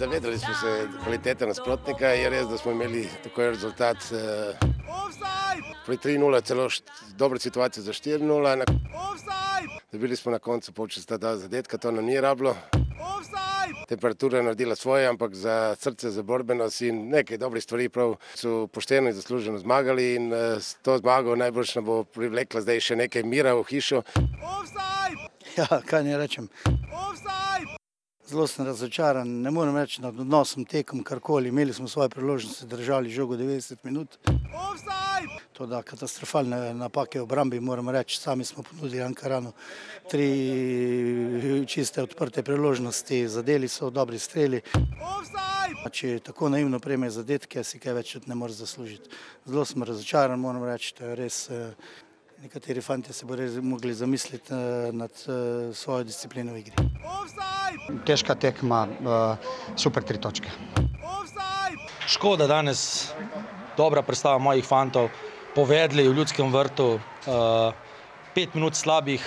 Zavedali smo se kvalitete nasprotnika, je res, da smo imeli takoj rezultat. Eh, pri 3-0 celo dobro situacijo za 4-0. Dobili smo na koncu polčasa dva zadetka, to nam ni rablo. Temperatura je naredila svoje, ampak za srce, za borbenost in nekaj dobrih stvari prav so pošteno in zasluženo zmagali in uh, s to zmago najbolj nam bo privlekla zdaj še nekaj mira v hišo. Ja, kaj ne rečem. Zelo sem razočaran, ne morem reči nad odnosom tekom karkoli. Imeli smo svoje priložnosti, držali žogo 90 minut. To da katastrofalne napake v obrambi, moram reči, sami smo ponudili Ankaranu tri čiste odprte priložnosti, zadeli so dobri streli. Če tako naivno prejme zadetke, si kaj več ne more zaslužiti. Zelo sem razočaran, moram reči, to je res. Nekateri fanti se bodo mogli zamisliti nad svojo disciplino v igri. Težka tekma, super tri točke. Škoda danes, dobra predstava mojih fantov, povedali v ljudskem vrtu, pet minut slabih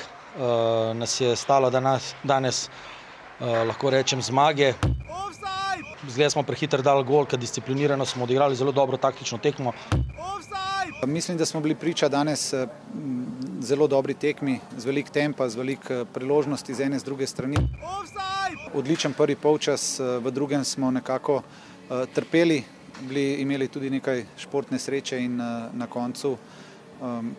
nas je stalo danes, danes lahko rečem, zmage. Zdaj smo prehitro dali gol, ker disciplinirano smo odigrali zelo dobro taktično tekmo. Mislim, da smo bili priča danes zelo dobri tekmi, z velik tempa, z velik priložnosti z ene z druge strani. Odličen prvi polčas, v drugem smo nekako trpeli, bili, imeli tudi nekaj športne sreče in na koncu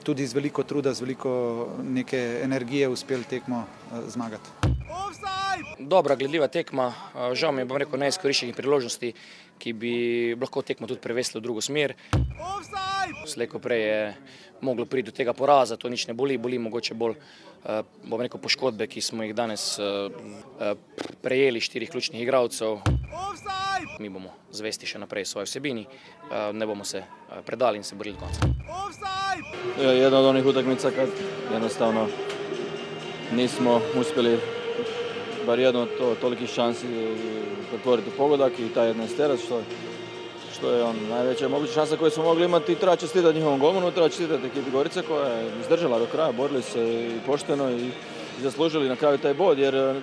tudi z veliko truda, z veliko neke energije uspeli tekmo zmagati. Dobra, gledljiva tekma, žal mi je, bom rekel, neizkoriščenih priložnosti, ki bi lahko tekmo tudi prevesli v drugo smer. Slejko prej je moglo priti do tega poraza, to nič ne boli, boli mogoče bolj, bom rekel, poškodbe, ki smo jih danes prejeli štirih ključnih igralcev. Mi bomo zvesti še naprej svoji vsebini, ne bomo se predali in se borili do konca. Jedna od onih utakmica kad jednostavno nismo uspjeli bar jedno od tolikih šansi pretvoriti u pogodak i taj 11 što, što je on najveća moguća šansa koju smo mogli imati i treba čestitati njihovom golmanu, treba čestitati ekipi Gorice koja je izdržala do kraja, borili se i pošteno i zaslužili na kraju taj bod jer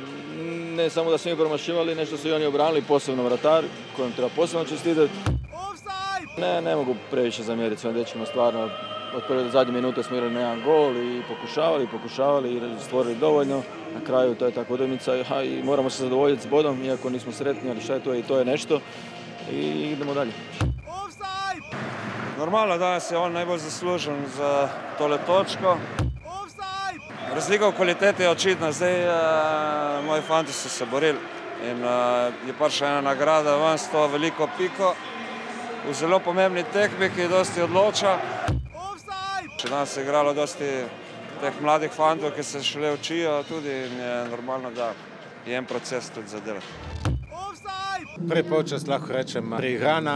ne samo da su mi promašivali, nešto su i oni obranili, posebno vratar kojem treba posebno čestitati. Ne, ne mogu previše zamjeriti svojim dečima, stvarno od prve do zadnje minute smo igrali na jedan gol i pokušavali, pokušavali i stvorili dovoljno. Na kraju to je tako utakmica i moramo se zadovoljiti s bodom, iako nismo sretni, ali šta je to i to je nešto. I idemo dalje. Normalno danes je on najbolj zaslužen za tole točko. Razlika v kvaliteti je očitna, zdaj uh, moji fanti so se borili in uh, je prišla ena nagrada ven s to veliko piko v zelo pomembni tekmi, ki dosti odloča. Še danes je igralo dosti teh mladih fantov, ki se šele učijo tudi in je normalno, da je en proces tudi zadelati. Prvi polčas lahko rečem priigrana,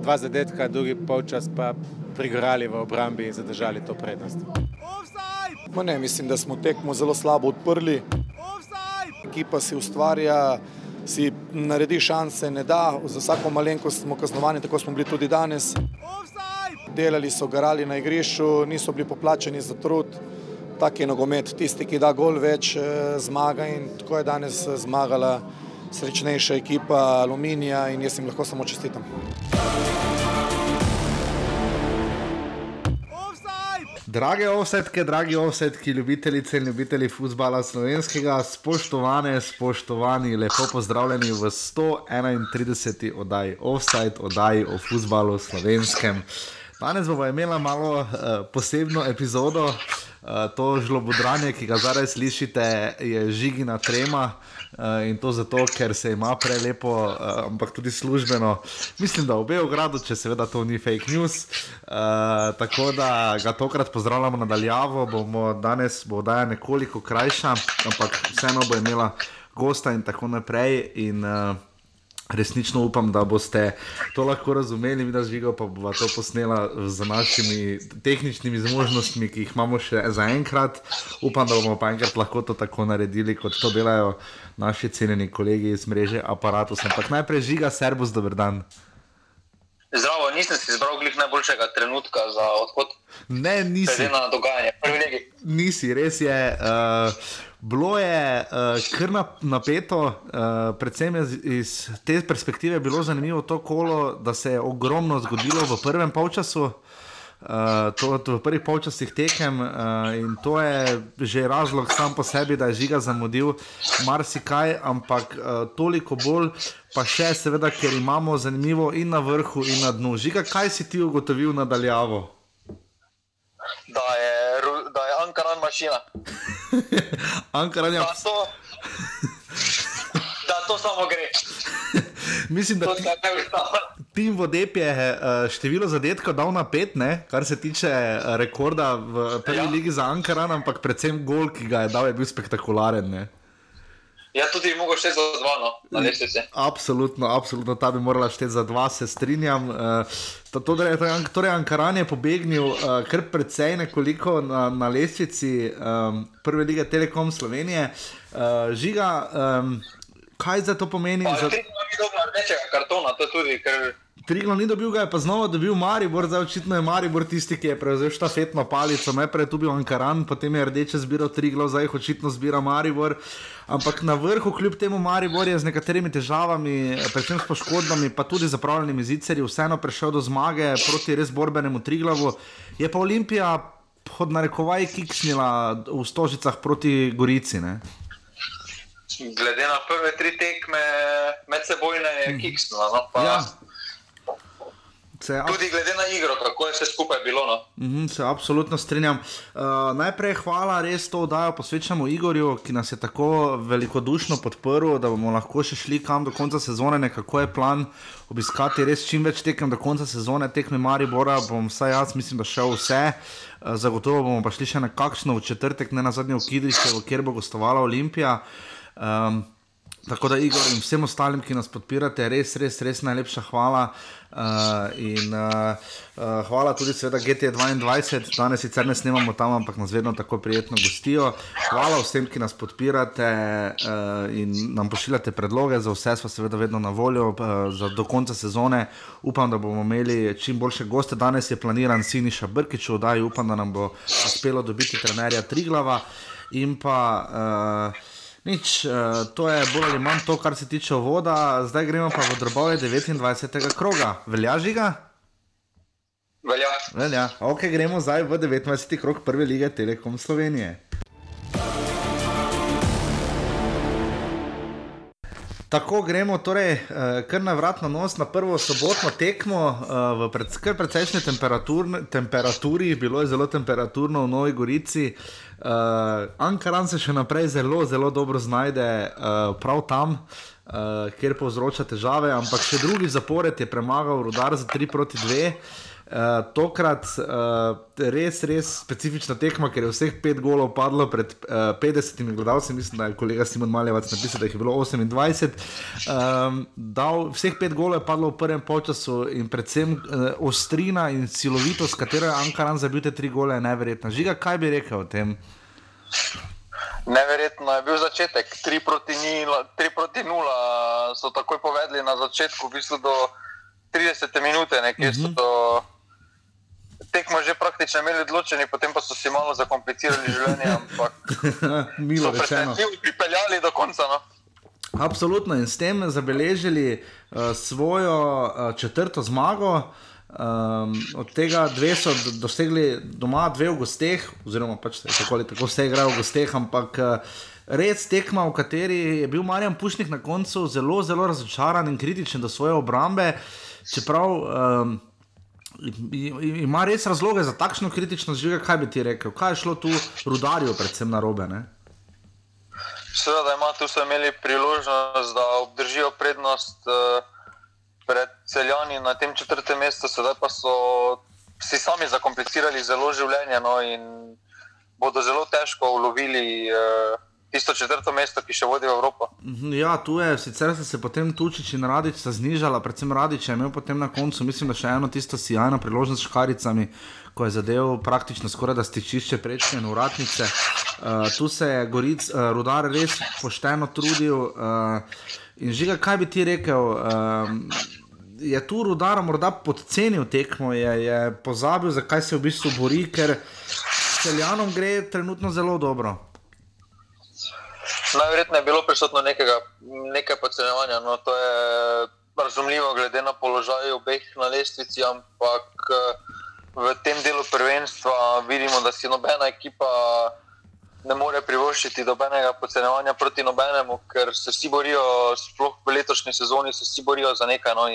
dva zadetka, drugi polčas pa prigrali v obrambi in zadržali to prednost. Ma ne, mislim, da smo tekmo zelo slabo odprli. Ekipa si ustvarja, si naredi šanse, ne da, za vsako malenkost smo kaznovani, tako smo bili tudi danes. Delali so, garali na igrišču, niso bili poplačeni za trud. Tak je nogomet, tisti, ki da gol več, zmaga in tako je danes zmagala srečnejša ekipa Aluminija in jaz jim lahko samo čestitam. Drage ovsetke, dragi ovsetki, ljubitelice in ljubitelji futbola slovenskega, spoštovane, spoštovani, lepo pozdravljeni v 131. oddaji Offside, oddaji o futbalu slovenskem. Danes bomo imeli malo uh, posebno epizodo, uh, to žlobodranje, ki ga zdaj slišite, je žigina trema. Uh, in to zato, ker se ima prelepo, uh, ampak tudi službeno. Mislim, da v Beogradu, če seveda to ni fake news. Uh, tako da ga tokrat pozdravljamo nadaljavo, bomo danes bo oddaja nekoliko krajša, ampak vseeno bo imela gosta in tako naprej. In, uh, Resnično upam, da boste to lahko razumeli, mi da žigo pa bomo to posnela z našimi tehničnimi zmožnostmi, ki jih imamo še zaenkrat. Upam, da bomo pa enkrat lahko to tako naredili, kot to delajo naši cenjeni kolegi iz mreže Apparatus. Ampak najprej žiga, servus, dober dan. Zdravo, nisem si izbral glih najboljšega trenutka za odhod. Ne, nisi. Glede na dogajanje, prvi neki. Nisi, res je. Uh, Bilo je uh, kar napeto, uh, predvsem iz, iz te perspektive je bilo zanimivo to kolo, da se je ogromno zgodilo v prvem polčasu. Uh, to je v prvih polčasih tekem uh, in to je že razlog sam po sebi, da je žiga zamudil marsikaj, ampak uh, toliko bolj, pa še seveda, ker imamo zanimivo in na vrhu, in na dnu. Žiga, kaj si ti ugotovil nadaljavo? Da je Ankaran mašina. Ankaran je. Da to, da to samo gre. Mislim, da ti, tim vodep je uh, število zadetkov dal na pet, ne? kar se tiče uh, rekorda v prvi ja. ligi za Ankaran, ampak predvsem gol, ki ga je dal, je bil spektakularen. Ne? Ja, tudi mogo šteti za dva, no, na lestvici. Absolutno, absolutno, ta bi morala šteti za dva, se strinjam. Uh, torej, Ankaran je pobegnil uh, kar precej nekoliko na, na lestvici um, prve lige Telekom Slovenije. Uh, žiga, um, kaj za to pomeni? Pa, za... Ni dobro rdečega kartona, to tudi, ker Triglo ni dobil, ga je pa znova dobil Maribor, zdaj očitno je Maribor tisti, ki je prevzel štafetno palico, najprej tu bil Ankaran, potem je rdeče zbiral Triglo, zdaj očitno zbira Maribor. Ampak na vrhu, kljub temu, Maribor je z nekaterimi težavami, predvsem s poškodbami, pa tudi zapravljenimi zicerji, vseeno prišel do zmage proti res borbenemu Triglavu. Je pa Olimpija pod narekovaj kiksnila v stožicah proti Gorici. Ne? Glede na prve tri tekme medsebojne je kiksnila. No? Pa... Ja. Se, Tudi glede na igro, kako je vse skupaj bilo. No? Mm -hmm, se absolutno strinjam. Uh, najprej hvala, res to oddajo posvečamo Igorju, ki nas je tako velikodušno podprl, da bomo lahko še šli kam do konca sezone. Nekako je plan obiskati res čim več tekem do konca sezone, tekme Maribora. Bom vsaj jaz, mislim, da šel vse. Uh, zagotovo bomo pa šli še na kakšno v četrtek, ne na zadnje v Kidriče, kjer bo gostovala Olimpija. Um, Tako da, Igor in vsem ostalim, ki nas podpirate, res, res, res najlepša hvala. Uh, in uh, uh, hvala tudi, seveda, GT2. Danes sicer ne snemamo tam, ampak nas vedno tako prijetno gostijo. Hvala vsem, ki nas podpirate uh, in nam pošiljate predloge, za vse smo seveda vedno na voljo, uh, do konca sezone. Upam, da bomo imeli čim boljše goste. Danes je planiran Siniša Brkič, vdaj, upam, da nam bo uspelo dobiti trenerja Triglava in pa. Uh, Nič, uh, to je bolj ali manj to, kar se tiče voda, zdaj gremo pa v drobove 29. kroga. Velja žiga? Velja. Velja. Ok, gremo zdaj v 29. krog prve lige Telekom Slovenije. Tako gremo, torej, uh, kar na vrat na nos na prvo sobotno tekmo uh, v pred, precejšnji temperaturi, bilo je zelo temperaturno v Novi Gorici. Uh, Ankaran se še naprej zelo, zelo dobro znajde uh, prav tam, uh, kjer povzroča težave, ampak še drugi zapored je premagal Rudar za 3 proti 2. Uh, tokrat uh, res, res specifična tekma, ker je vseh pet golov padlo pred uh, 50 gledalci. Mislim, da je kolega Simon Maljevac napisal, da jih je bilo 28. Um, dal, vseh pet golov je padlo v prvem času in predvsem uh, ostrina in silovitost, s katero je Ankaran zabil te tri gole, je neverjetna. Žiga, kaj bi rekel o tem? Neverjetno je bil začetek, 3 proti 0, 3 proti 0 so takoj povedali na začetku, v bistvu do 30 minut, nekje uh -huh. so. Tekmo že praktično imeli odločeni, potem pa so si malo zakomplicirali življenje. Ampak Milo rečeno. So pripeljali do konca. No? Absolutno in s tem zabeležili uh, svojo uh, četrto zmago. Um, od tega dve so dosegli doma, dve v gosteh, oziroma pač tako ali tako vse igrajo v gosteh, ampak uh, res tekma, v kateri je bil Marjan Pušnik na koncu zelo, zelo razočaran in kritičen do svoje obrambe. Čeprav um, ima res razloge za takšno kritično živo, kaj bi ti rekel? Kaj je šlo tu rudarju, predvsem na robe? Ne? Seveda, ima tu so imeli priložnost, da obdržijo prednost uh, pred celjani na tem četrtem mestu, sedaj pa so si sami zakomplicirali zelo življenje no, in bodo zelo težko ulovili. Uh, tisto četrto mesto, ki še vodi v Evropo. Mhm, ja, tu je, sicer so se potem Tučič in Radič znižala, predvsem Radič je imel potem na koncu, mislim, da še eno tisto sijajno priložnost s škaricami. Ko je zadeval praktično skoraj da stičišče prečke in uratnice. Uh, tu se je Goric, uh, rudar res pošteno trudil. Uh, in žiga, kaj bi ti rekel? Uh, je tu rudar morda podcenil tekmo, je, je pozabil, zakaj se v bistvu bori, ker celjanom gre trenutno zelo dobro. Najverjetneje je bilo prisotno nekega, nekaj podcenjevanja. No, to je razumljivo, glede na položaj obeh na lestvici, ampak v tem delu prvenstva vidimo, da si nobena ekipa ne more privoščiti dobenega podcenjevanja proti nobenemu, ker se vsi borijo, sploh v letošnji sezoni, se vsi borijo za nekaj. No,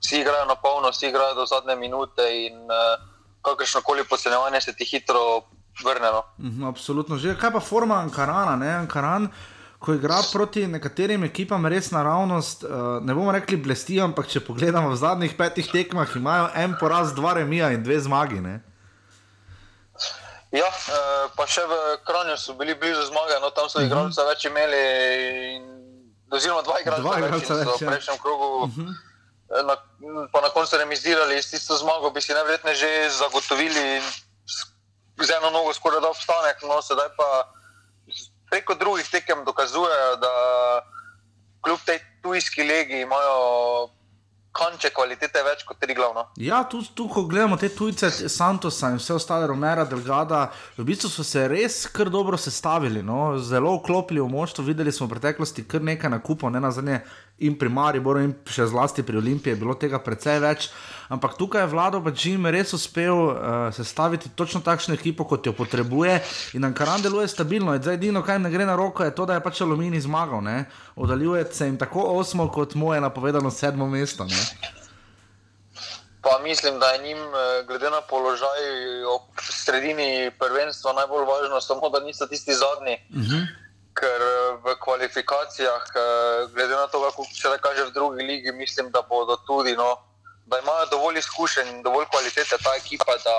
vsi igrajo na polno, vsi igrajo do zadnje minute in uh, kakršno koli podcenjevanje se ti hitro vrne. No. Mhm, absolutno. Že kaj pa forma Ankarana? Ne? Ankaran, ko igra proti nekaterim ekipam, res naravnost, uh, ne bomo rekli blesti, ampak če pogledamo v zadnjih petih tekmah, imajo en poraz, dva remija in dve zmagi. Ne? Ja, eh, pa še v Kranju so bili blizu zmage, no tam so mhm. igralce več imeli, in, oziroma dva igralca, dva igralca več, več v ja. prejšnjem krogu. Uh mhm. eh, -huh. na, pa na koncu remizirali s tisto zmago, bi si najverjetneje že zagotovili z eno nogo skoraj da obstanek. No, sedaj pa preko drugih tekem dokazujejo, da kljub tej tujski legi imajo konče kvalitete več kot tri glavno. Ja, tu, tu ko gledamo te tujce, Santosa in vse ostale, Romera, Delgada, v bistvu so se res kar dobro sestavili, no? zelo vklopili v moštvo. Videli smo v preteklosti kar nekaj nakupov, ne na zadnje in pri Mariboru, in še zlasti pri Olimpiji je bilo tega precej več. Ampak tukaj je vlado pač Jim res uspel uh, sestaviti točno takšno ekipo, kot jo potrebuje. In Ankaran deluje stabilno. Zdaj, edino, kar ne gre na roko, je to, da je pač Alumini zmagal. Oddaljuje se jim tako osmo, kot mu je napovedano sedmo mesto. Ne? Pa mislim, da je njim, eh, glede na položaj ob sredini prvenstva, najbolj važno, samo da niso tisti zadnji. Uh mhm. -huh ker eh, v kvalifikacijah, glede na to, kako se da kaže v drugi ligi, mislim, da bodo tudi, no, da imajo dovolj izkušenj in dovolj kvalitete ta ekipa, da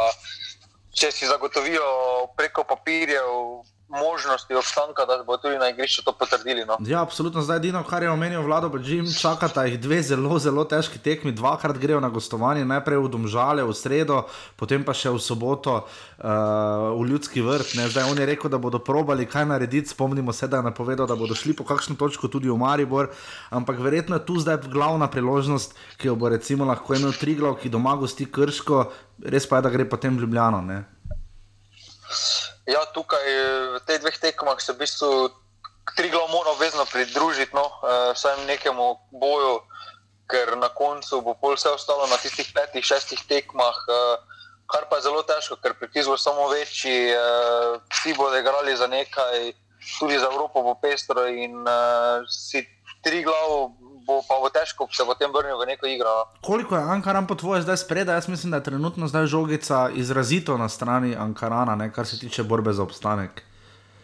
če si zagotovijo preko papirjev možnosti obstanka, da bo tudi na igrišču to potrdili. No. Ja, absolutno. Zdaj, Dino, kar je omenil vlado, pa Jim, čakata jih dve zelo, zelo težki tekmi. Dvakrat grejo na gostovanje, najprej v Domžale, v sredo, potem pa še v soboto uh, v Ljudski vrt. Ne. Zdaj, on je rekel, da bodo probali kaj narediti. Spomnimo se, da je napovedal, da bodo šli po kakšno točko tudi v Maribor. Ampak verjetno je tu zdaj glavna priložnost, ki jo bo recimo lahko imel Triglav, ki doma gosti Krško, res pa je, da gre potem v Ljubljano. Ne. Ja, tukaj v teh dveh tekmah se v bistvu tri glavne mora obvezno pridružiti, no, eh, vsaj nekemu boju, ker na koncu bo pol vse ostalo na tistih petih, šestih tekmah, eh, kar pa je zelo težko, ker pritisk bo samo večji, eh, vsi bodo igrali za nekaj, tudi za Evropo bo pestro in si tri glavne bo pa bo težko se potem vrnil v neko igro. Koliko je Ankaran po tvoje zdaj spredaj? Jaz mislim, da je trenutno zdaj žogica izrazito na strani Ankarana, ne, kar se tiče borbe za obstanek.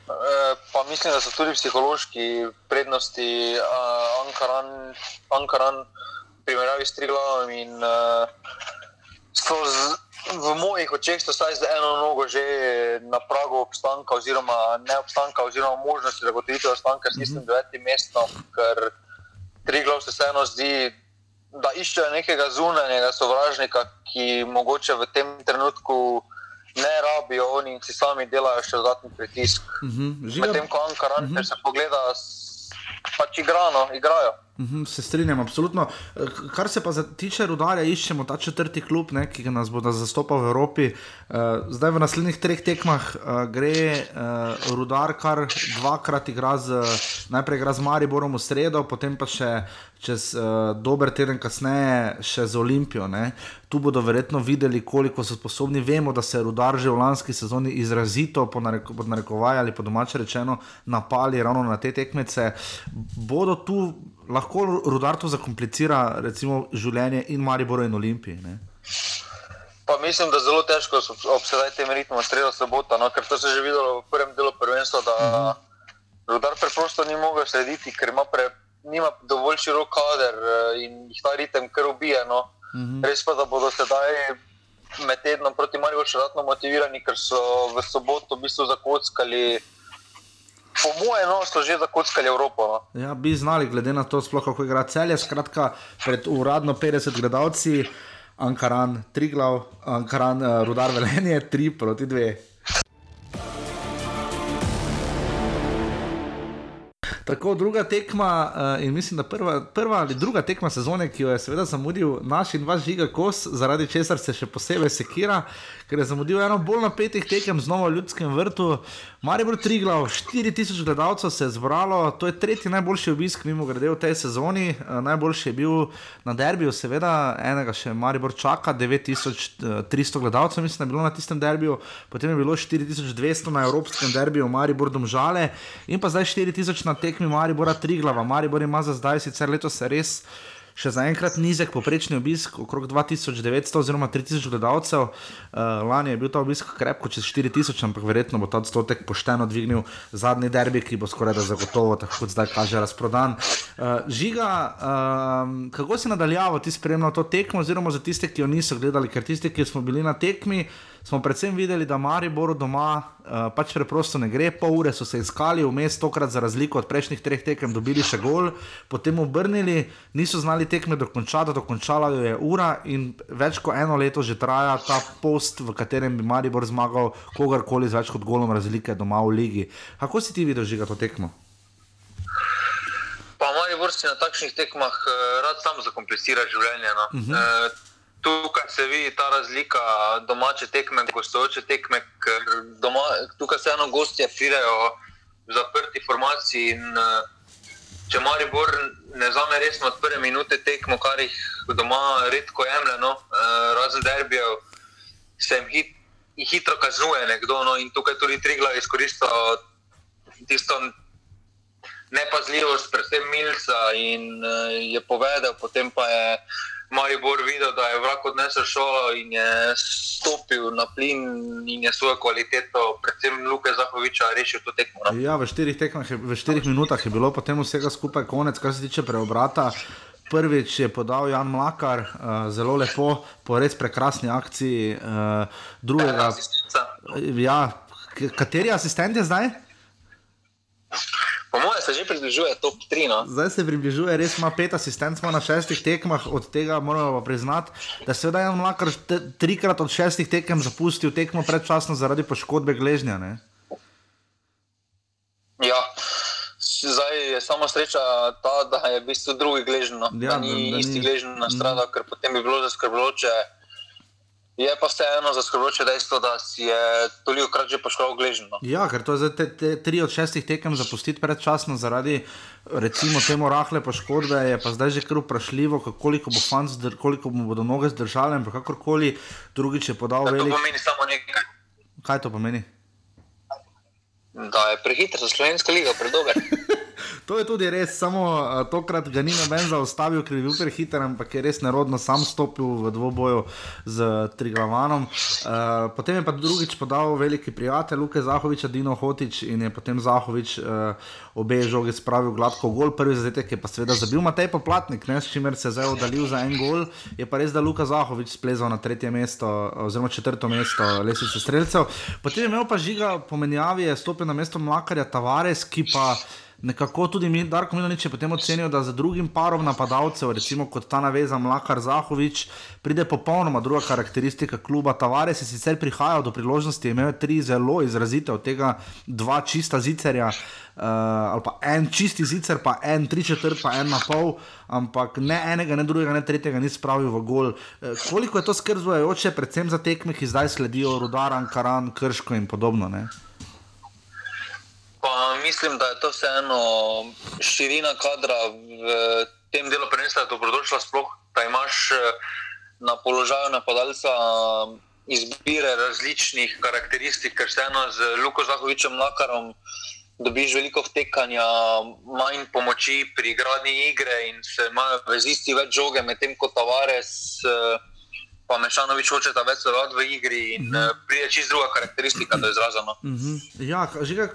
E, pa mislim, da so tudi psihološki prednosti uh, Ankaran, Ankaran primerjavi s Triglavom in uh, so z, v mojih očeh so zdaj z eno nogo že na pragu obstanka oziroma ne obstanka oziroma možnosti zagotovitve obstanka s tistim mm -hmm. devetim mestom, ker tri glav se vseeno zdi, da iščejo nekega zunanjega sovražnika, ki mogoče v tem trenutku ne rabijo oni in si sami delajo še dodatni pritisk. Uh mhm, -huh. Medtem ko Ankaran, uh mhm. -huh. se pogleda, pač igrano, igrajo. Uhum, se strinjam, absolutno. Kar se pa tiče rudarja, iščemo ta četrti klub, ne, ki nas bo zastopal v Evropi. Uh, zdaj v naslednjih treh tekmah uh, gre rudar, kar dvakrat igra z, najprej igra z Mariborom v sredo, potem pa še čez uh, dober teden kasneje še z Olimpijo. Ne. Tu bodo verjetno videli, koliko so sposobni. Vemo, da se je rudar že v lanski sezoni izrazito, pod narekovaj ali po domače rečeno, napali ravno na te tekmece. Bodo tu lahko rudar to zakomplicira, recimo, življenje in Mariboru in Olimpiji. Ne? Pa mislim, da je zelo težko obsedeti tem ritmom, sredo sobota, no? ker to se je že videlo v prvem delu prvenstva, da uh mhm. -huh. rudar preprosto ni mogel slediti, ker ima, pre, nima dovolj širok kader eh, in jih ta ritem kar ubije. No? Uh mhm. -huh. Res pa, da bodo sedaj med tednom proti Mariboru še dodatno motivirani, ker so v soboto v bistvu zakockali po mojem, no, so že zakockali Evropo. No. Ja, bi znali, glede na to, sploh kako igra celje. Skratka, pred uradno 50 gledalci, Ankaran, tri glav, Ankaran, uh, rudar velenje, tri proti dve. Tako druga tekma, uh, in mislim, da prva, prva ali druga tekma sezone, ki jo je seveda zamudil naš in vaš žiga kos, zaradi česar se še posebej sekira, ker je zamudil eno bolj napetih tekem znova v ljudskem vrtu. Maribor Triglav, 4000 gledalcev se je zbralo, to je tretji najboljši obisk, mimo grede v tej sezoni. Uh, najboljši je bil na derbiju, seveda, enega še Maribor čaka, 9300 gledalcev, mislim, da je bilo na tistem derbiju, potem je bilo 4200 na evropskem derbiju, Maribor Domžale in pa zdaj 4000 na tekmi Maribora Triglava. Maribor ima za zdaj sicer letos res še zaenkrat nizek poprečni obisk, okrog 2900 oziroma 3000 gledalcev. Uh, lani je bil ta obisk krepko čez 4000, ampak verjetno bo ta odstotek pošteno dvignil zadnji derbi, ki bo skoraj da zagotovo, tako kot zdaj kaže, razprodan. Uh, žiga, uh, kako si nadaljavo ti spremljal to tekmo, oziroma za tiste, ki jo niso gledali, ker tisti, ki smo bili na tekmi smo predvsem videli, da Maribor doma uh, pač preprosto ne gre, pol ure so se iskali, vmes tokrat za razliko od prejšnjih treh tekem dobili še gol, potem obrnili, niso znali tekme dokončati, dokončala jo je ura in več kot eno leto že traja ta post, v katerem bi Maribor zmagal kogarkoli z več kot golom razlike doma v ligi. Kako si ti videl žiga to tekmo? Pa Maribor si na takšnih tekmah uh, rad sam zakomplicira življenje. No. Uh -huh. uh, tukaj se vidi ta razlika domače tekme gostujoče tekme, ker doma, tukaj se eno gostje firejo v zaprti formaciji. In, eh, če Maribor ne zame resno od prve minute tekmo, kar jih doma redko jemlje, no, eh, razen derbijev, se jim hit, hitro kaznuje nekdo. No, in tukaj tudi Trigla izkorišča tisto. Nepazljivost, predvsem Milsa, in uh, je povedal, potem pa je Maribor videl, da je vrag odnesel šolo in je stopil na plin in je svojo kvaliteto, predvsem Luka Zahoviča, rešil to tekmo. No? Ja, v štirih, tekmah, v štirih minutah je bilo potem vsega skupaj konec, kar se tiče preobrata. Prvič je podal Jan Mlakar, uh, zelo lepo, po res prekrasni akciji. Uh, drugega, ja, kateri asistent je zdaj? Po mojem se že približuje top 3. No? Zdaj se približuje, res ima pet asistentov na šestih tekmah, od tega moramo pa priznati, da se je Jan Mlakar trikrat od šestih tekem zapustil tekmo predčasno zaradi poškodbe gležnja. Ne? Ja. Zdaj je samo sreča ta, da je v bistvu drugi gležnjo. No? Ja, da ni da, da isti gležnjo na strada, mm. ker potem bi bilo zaskrbljujoče. Je pa vseeno zaskrbljujoče dejstvo, da si je toliko krat že poškodil gležnjo. No. Ja, ker to je zdaj te, te, tri od šestih tekem zapustiti predčasno zaradi recimo temu rahle poškodbe, je pa zdaj že kar vprašljivo, koliko bo fant, koliko mu bodo noge zdržale, ampak kakorkoli drugič je podal velik. To pomeni samo nekaj. Kaj to pomeni? Da je prehiter za slovensko ligo, predober. To je tudi res, samo uh, tokrat ga ni noben zaustavil, ker je bil prehiter, ampak je res nerodno sam stopil v dvoboju z Triglavanom. Uh, potem je pa drugič podal veliki prijatelj Luke Zahoviča, Dino Hotič in je potem Zahovič uh, obe žoge spravil gladko gol. Prvi zadetek je pa seveda zabil Matej Poplatnik, ne, s čimer se je zdaj oddaljil za en gol. Je pa res, da Luka Zahovič splezal na tretje mesto, oziroma četrto mesto lesice streljcev. Potem je imel pa žiga pomenjavi, je stopil na mesto Mlakarja Tavares, ki pa nekako tudi mi, Darko Milanič, potem ocenil, da za drugim parom napadalcev, recimo kot ta naveza Mlakar Zahovič, pride popolnoma druga karakteristika kluba. Tavares je sicer prihajal do priložnosti, imel je tri zelo izrazite, od tega dva čista zicerja. Uh, ali pa en čisti zicer, pa en tri četrt, pa en na pol, ampak ne enega, ne drugega, ne tretjega ni spravil v gol. Uh, koliko je to skrzujoče, predvsem za tekme, ki zdaj sledijo, Rudaran, Karan, Krško in podobno? Ne? Mislim, da je to vseeno širina kadra v tem delu prvenstva dobrodošla, sploh da imaš eh, na položaju napadalca eh, izbire različnih karakteristik, ker vseeno z Luko Zahovičem Lakarom dobiš veliko vtekanja, manj pomoči pri gradni igre in se imajo vezisti več žoge, medtem ko Tavares. Uh, pa Mešanovič hoče ta več sodelovati v igri in mm -hmm. pride čist druga karakteristika do izražanja. Mm -hmm. Ja, že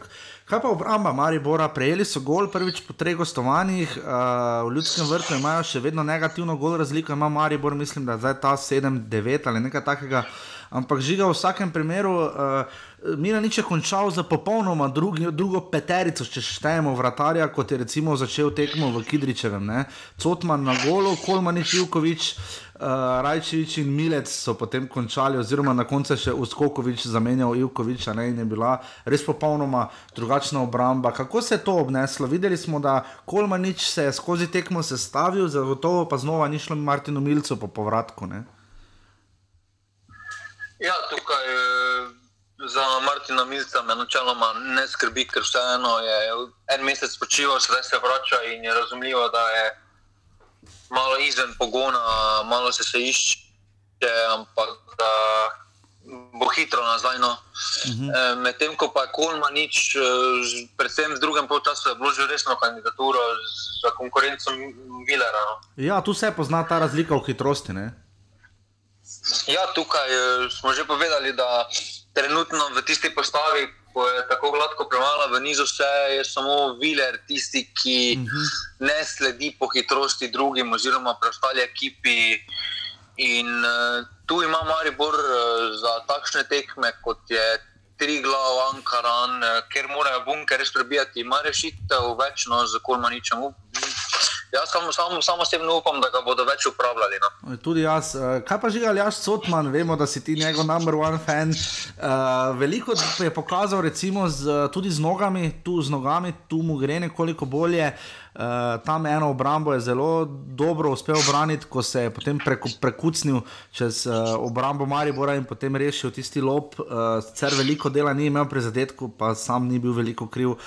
kaj pa obramba Maribora, prejeli so gol prvič po treh gostovanjih, uh, v ljudskem vrtu imajo še vedno negativno gol razliko, ima Maribor, mislim, da je zdaj ta 7-9 ali nekaj takega. ampak žiga v vsakem primeru. Uh, Nič je končal za popolnoma drugi, drugo peterico, če štejemo vratarja, kot je recimo začel tekmo v Kidričevem. Cotman na golu, Kolmanič, Jukovič, uh, Rajčevič in Milec so potem končali, oziroma na koncu še Uskokovič zamenjal Jukoviča ne? in je bila res popolnoma drugačna obramba. Kako se je to obneslo? Videli smo, da Kolmanič se je skozi tekmo sestavil, zagotovo pa znova ni šlo Martinu Milcu po povratku. Ne? Ja, tukaj. Uh za Martina Milca me načeloma ne skrbi, ker vseeno je en mesec počival, sedaj se vrača in je razumljivo, da je malo izven pogona, malo se, se išče, ampak da bo hitro nazaj. No. Uh mhm. -huh. e, Medtem ko pa Kolma nič, e, predvsem v drugem polčasu je bilo že resno kandidaturo za konkurenco Vilera. No. Ja, tu se pozna ta razlika v hitrosti. Ne? Ja, tukaj e, smo že povedali, da trenutno v tisti postavi, ko je tako gladko premala v nizu, vse je samo Viler, tisti, ki uh mhm. -huh. ne sledi po hitrosti drugim, oziroma preostali ekipi. In uh, tu ima Maribor uh, za takšne tekme, kot je tri glav, Ankaran, uh, ker morajo bunker res prebijati, ima rešitev več, no, za kolmaničem. Jaz samo, samo, samo osebno upam, da ga bodo več upravljali. No. Tudi jaz. Eh, kaj pa že Aljaš Sotman, vemo, da si ti njegov number one fan. Uh, veliko je pokazal, recimo, z, tudi z nogami, tu z nogami, tu mu gre nekoliko bolje. Uh, tam eno obrambo je zelo dobro uspel obraniti, ko se je potem prekucnil čez uh, obrambo Maribora in potem rešil tisti lob. Uh, Cer veliko dela ni imel pri zadetku, pa sam ni bil veliko kriv. Uh,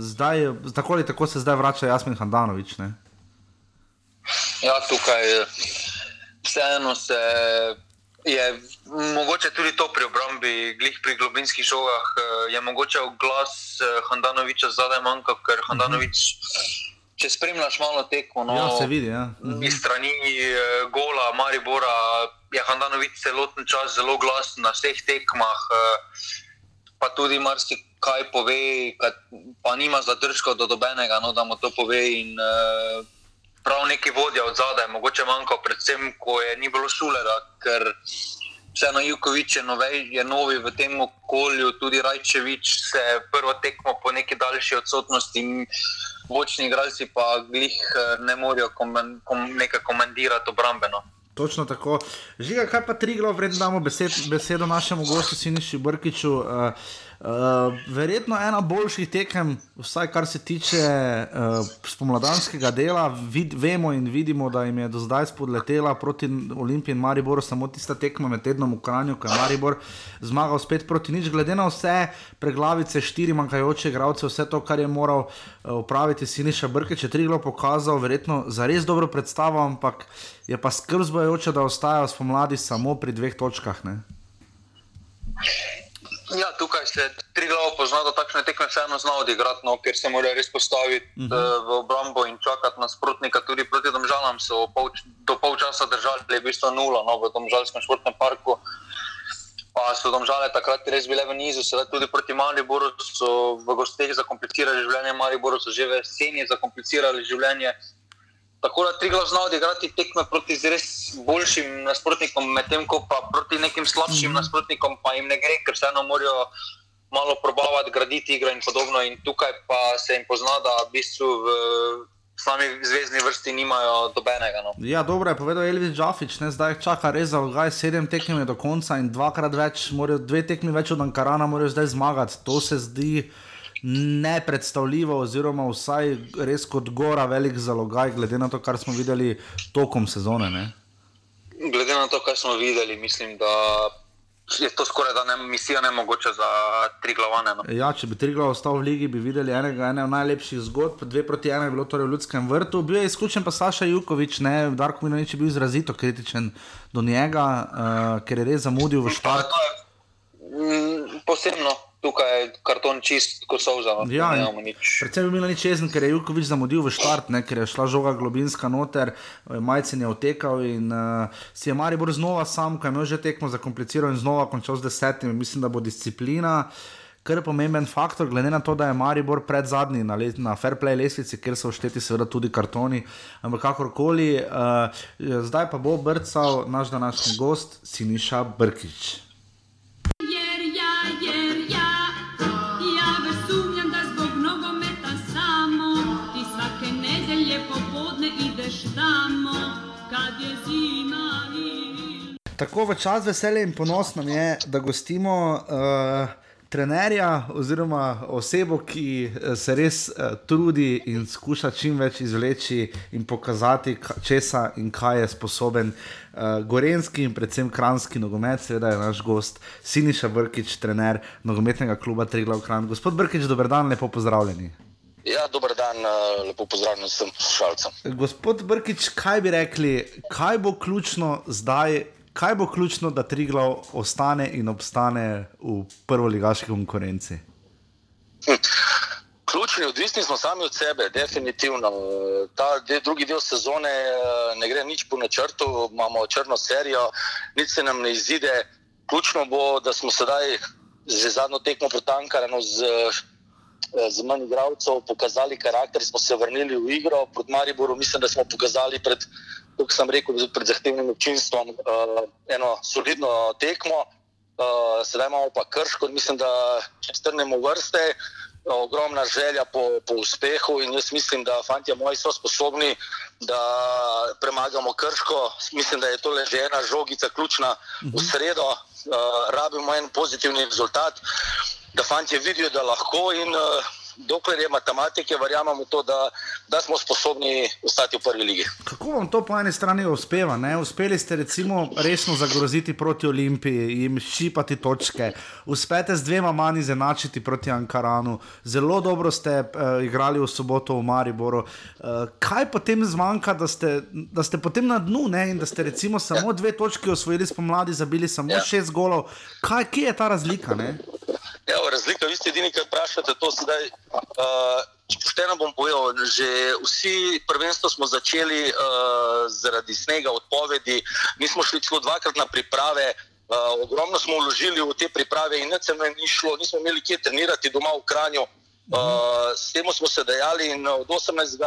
zdaj, tako ali tako se zdaj vrača Jasmin Handanovič. Ne? Ja, tukaj vseeno se je mogoče tudi to pri obrambi, glih pri globinskih žogah, je mogoče glas Handanoviča zadaj manjka, ker Handanovič. Uh -huh. Če spremljaš malo tekmo, no, ja, se vidi. Ja. Iz strani Gola, Maribora, je Handanovič celoten čas zelo glasen na vseh tekmah, pa tudi marsikaj kaj pove, pa nima zadržkov do dobenega, no, da mu to pove. In, prav neki vodja od zadaj, mogoče manjka, predvsem, ko je ni bilo šulera, ker vseeno Jukovič je, je novi v tem okolju, tudi Rajčevič se prvo tekmo po neki daljši odsotnosti. Vočni igralci pa glih eh, ne morejo komen, kom, nekaj komentirati obrambeno. Točno tako. Žiga, kaj pa tri glavne, vredno damo besed, besedo našemu gostu, Sinišu Brkiču. Uh, Uh, verjetno ena boljših tekem, vsaj kar se tiče uh, spomladanskega dela. Vid, vemo in vidimo, da jim je do zdaj spodletela proti Olimpiji in Mariboru samo tista tekma med tednom v Kranju, ko je Maribor zmagal spet proti nič. Glede na vse preglavice, štiri manjkajoče igralce, vse to, kar je moral upraviti uh, Siniša Brke, če tri glo pokazal, verjetno za res dobro predstavo, ampak je pa skrb zbojoče, da ostajajo spomladi samo pri dveh točkah. Ne? Ja, tukaj se tri glavo pozna, da takšne tekme vseeno znajo odigrati, no, ker se morajo res postaviti uh -huh. uh, v obrambo in čakati na sprotnika. Tudi proti domžalam so pol, do pol časa držali, da je bilo nula no, v domžalskem športnem parku. Pa so domžale takrat res bile v nizu, sedaj tudi proti Mariboru so v gostih zakomplicirali življenje, Mariboru so že v jeseni zakomplicirali življenje. Tako da tri glas znajo odigrati tekme proti res boljšim nasprotnikom, medtem ko pa proti nekim slabšim mm -hmm. nasprotnikom pa jim ne gre, ker vseeno morajo malo probavati, graditi igro in podobno. In tukaj pa se jim pozna, da v bistvu v sami zvezdni vrsti nimajo dobenega. No. Ja, dobro je povedal Elvis Džafič, ne? zdaj čaka res za logaj sedem tekem do konca in dvakrat več, morajo, dve tekmi več od Ankarana morajo zdaj zmagati. To se zdi nepredstavljivo, oziroma vsaj res kot gora velik zalogaj, glede na to, kar smo videli tokom sezone. Ne? Glede na to, kar smo videli, mislim, da je to skoraj da ne, misija ne mogoče za tri glavane. No. Ja, če bi tri glavane ostal v ligi, bi videli enega ene najlepših zgodb, dve proti ena je bilo torej v ljudskem vrtu. Bil je izključen pa Saša Jukovič, ne, Darko Minovič je bil izrazito kritičen do njega, uh, ker je res zamudil v štart. Mm, posebno tukaj je karton čist, kot so vzali. Ja, predvsem je bilo nič jezen, ker je Jukovič zamudil v štart, ne, ker je šla žoga globinska noter, eh, majcen je otekal in uh, si je Maribor znova sam, ko je imel že tekmo zakompliciral in znova končal z desetimi. Mislim, da bo disciplina. kar je pomemben faktor, glede na to, da je Maribor pred zadnji na, na fair play lestvici, kjer so všteti seveda tudi kartoni, ampak kakorkoli. Uh, zdaj pa bo brcal naš današnji gost, Siniša Brkič. Tako v čas veselje in ponos nam je, da gostimo uh, trenerja oziroma osebo, ki eh, se res uh, trudi in skuša čim več izvleči in pokazati, česa in kaj je sposoben uh, gorenski in predvsem kranski nogomet. Seveda je naš gost Siniša Brkič, trener nogometnega kluba Triglav Kran. Gospod Brkič, dober dan, lepo pozdravljeni. Ja, dober dan, lepo pozdravljen vsem poslušalcem. Gospod Brkič, kaj bi rekli, kaj bo ključno zdaj kaj bo ključno, da Triglav ostane in obstane v prvoligaški konkurenci? Hm. Ključni, odvisni smo sami od sebe, definitivno. Ta de, drugi del sezone eh, ne gre nič po načrtu, imamo črno serijo, nič se nam ne izide. Ključno bo, da smo sedaj že zadnjo tekmo protankarano z, eh, z manj igralcev pokazali karakter, smo se vrnili v igro proti Mariboru. Mislim, da smo pokazali pred kot sem rekel, pred zahtevnim občinstvom uh, eno solidno tekmo. Uh, sedaj imamo pa krško, mislim, da če strnemo vrste, uh, ogromna želja po, po uspehu in jaz mislim, da fanti moji so sposobni, da premagamo krško. Mislim, da je to le že ena žogica ključna v sredo. Uh, rabimo en pozitivni rezultat, da fanti vidijo, da lahko in uh, dokler je matematike, verjamemo to, da, da smo sposobni ostati v prvi ligi. Kako vam to po eni strani uspeva? Ne? Uspeli ste recimo resno zagroziti proti Olimpiji, jim ščipati točke, uspete z dvema manj zenačiti proti Ankaranu, zelo dobro ste uh, igrali v soboto v Mariboru. Uh, kaj potem zmanjka, da ste, da ste potem na dnu ne? in da ste recimo samo ja. dve točke osvojili spomladi, zabili samo ja. šest golov? Kaj, kje je ta razlika? Ne? Ja, razlika, vi ste edini, ki vprašate to sedaj. Uh, pošteno bom povedal, že vsi prvenstvo smo začeli uh, zaradi snega, odpovedi. Mi smo šli celo dvakrat na priprave, uh, ogromno smo vložili v te priprave in ne se nam ni šlo, nismo imeli kje trenirati doma v Kranju. Uh, s tem smo se dejali in od 18.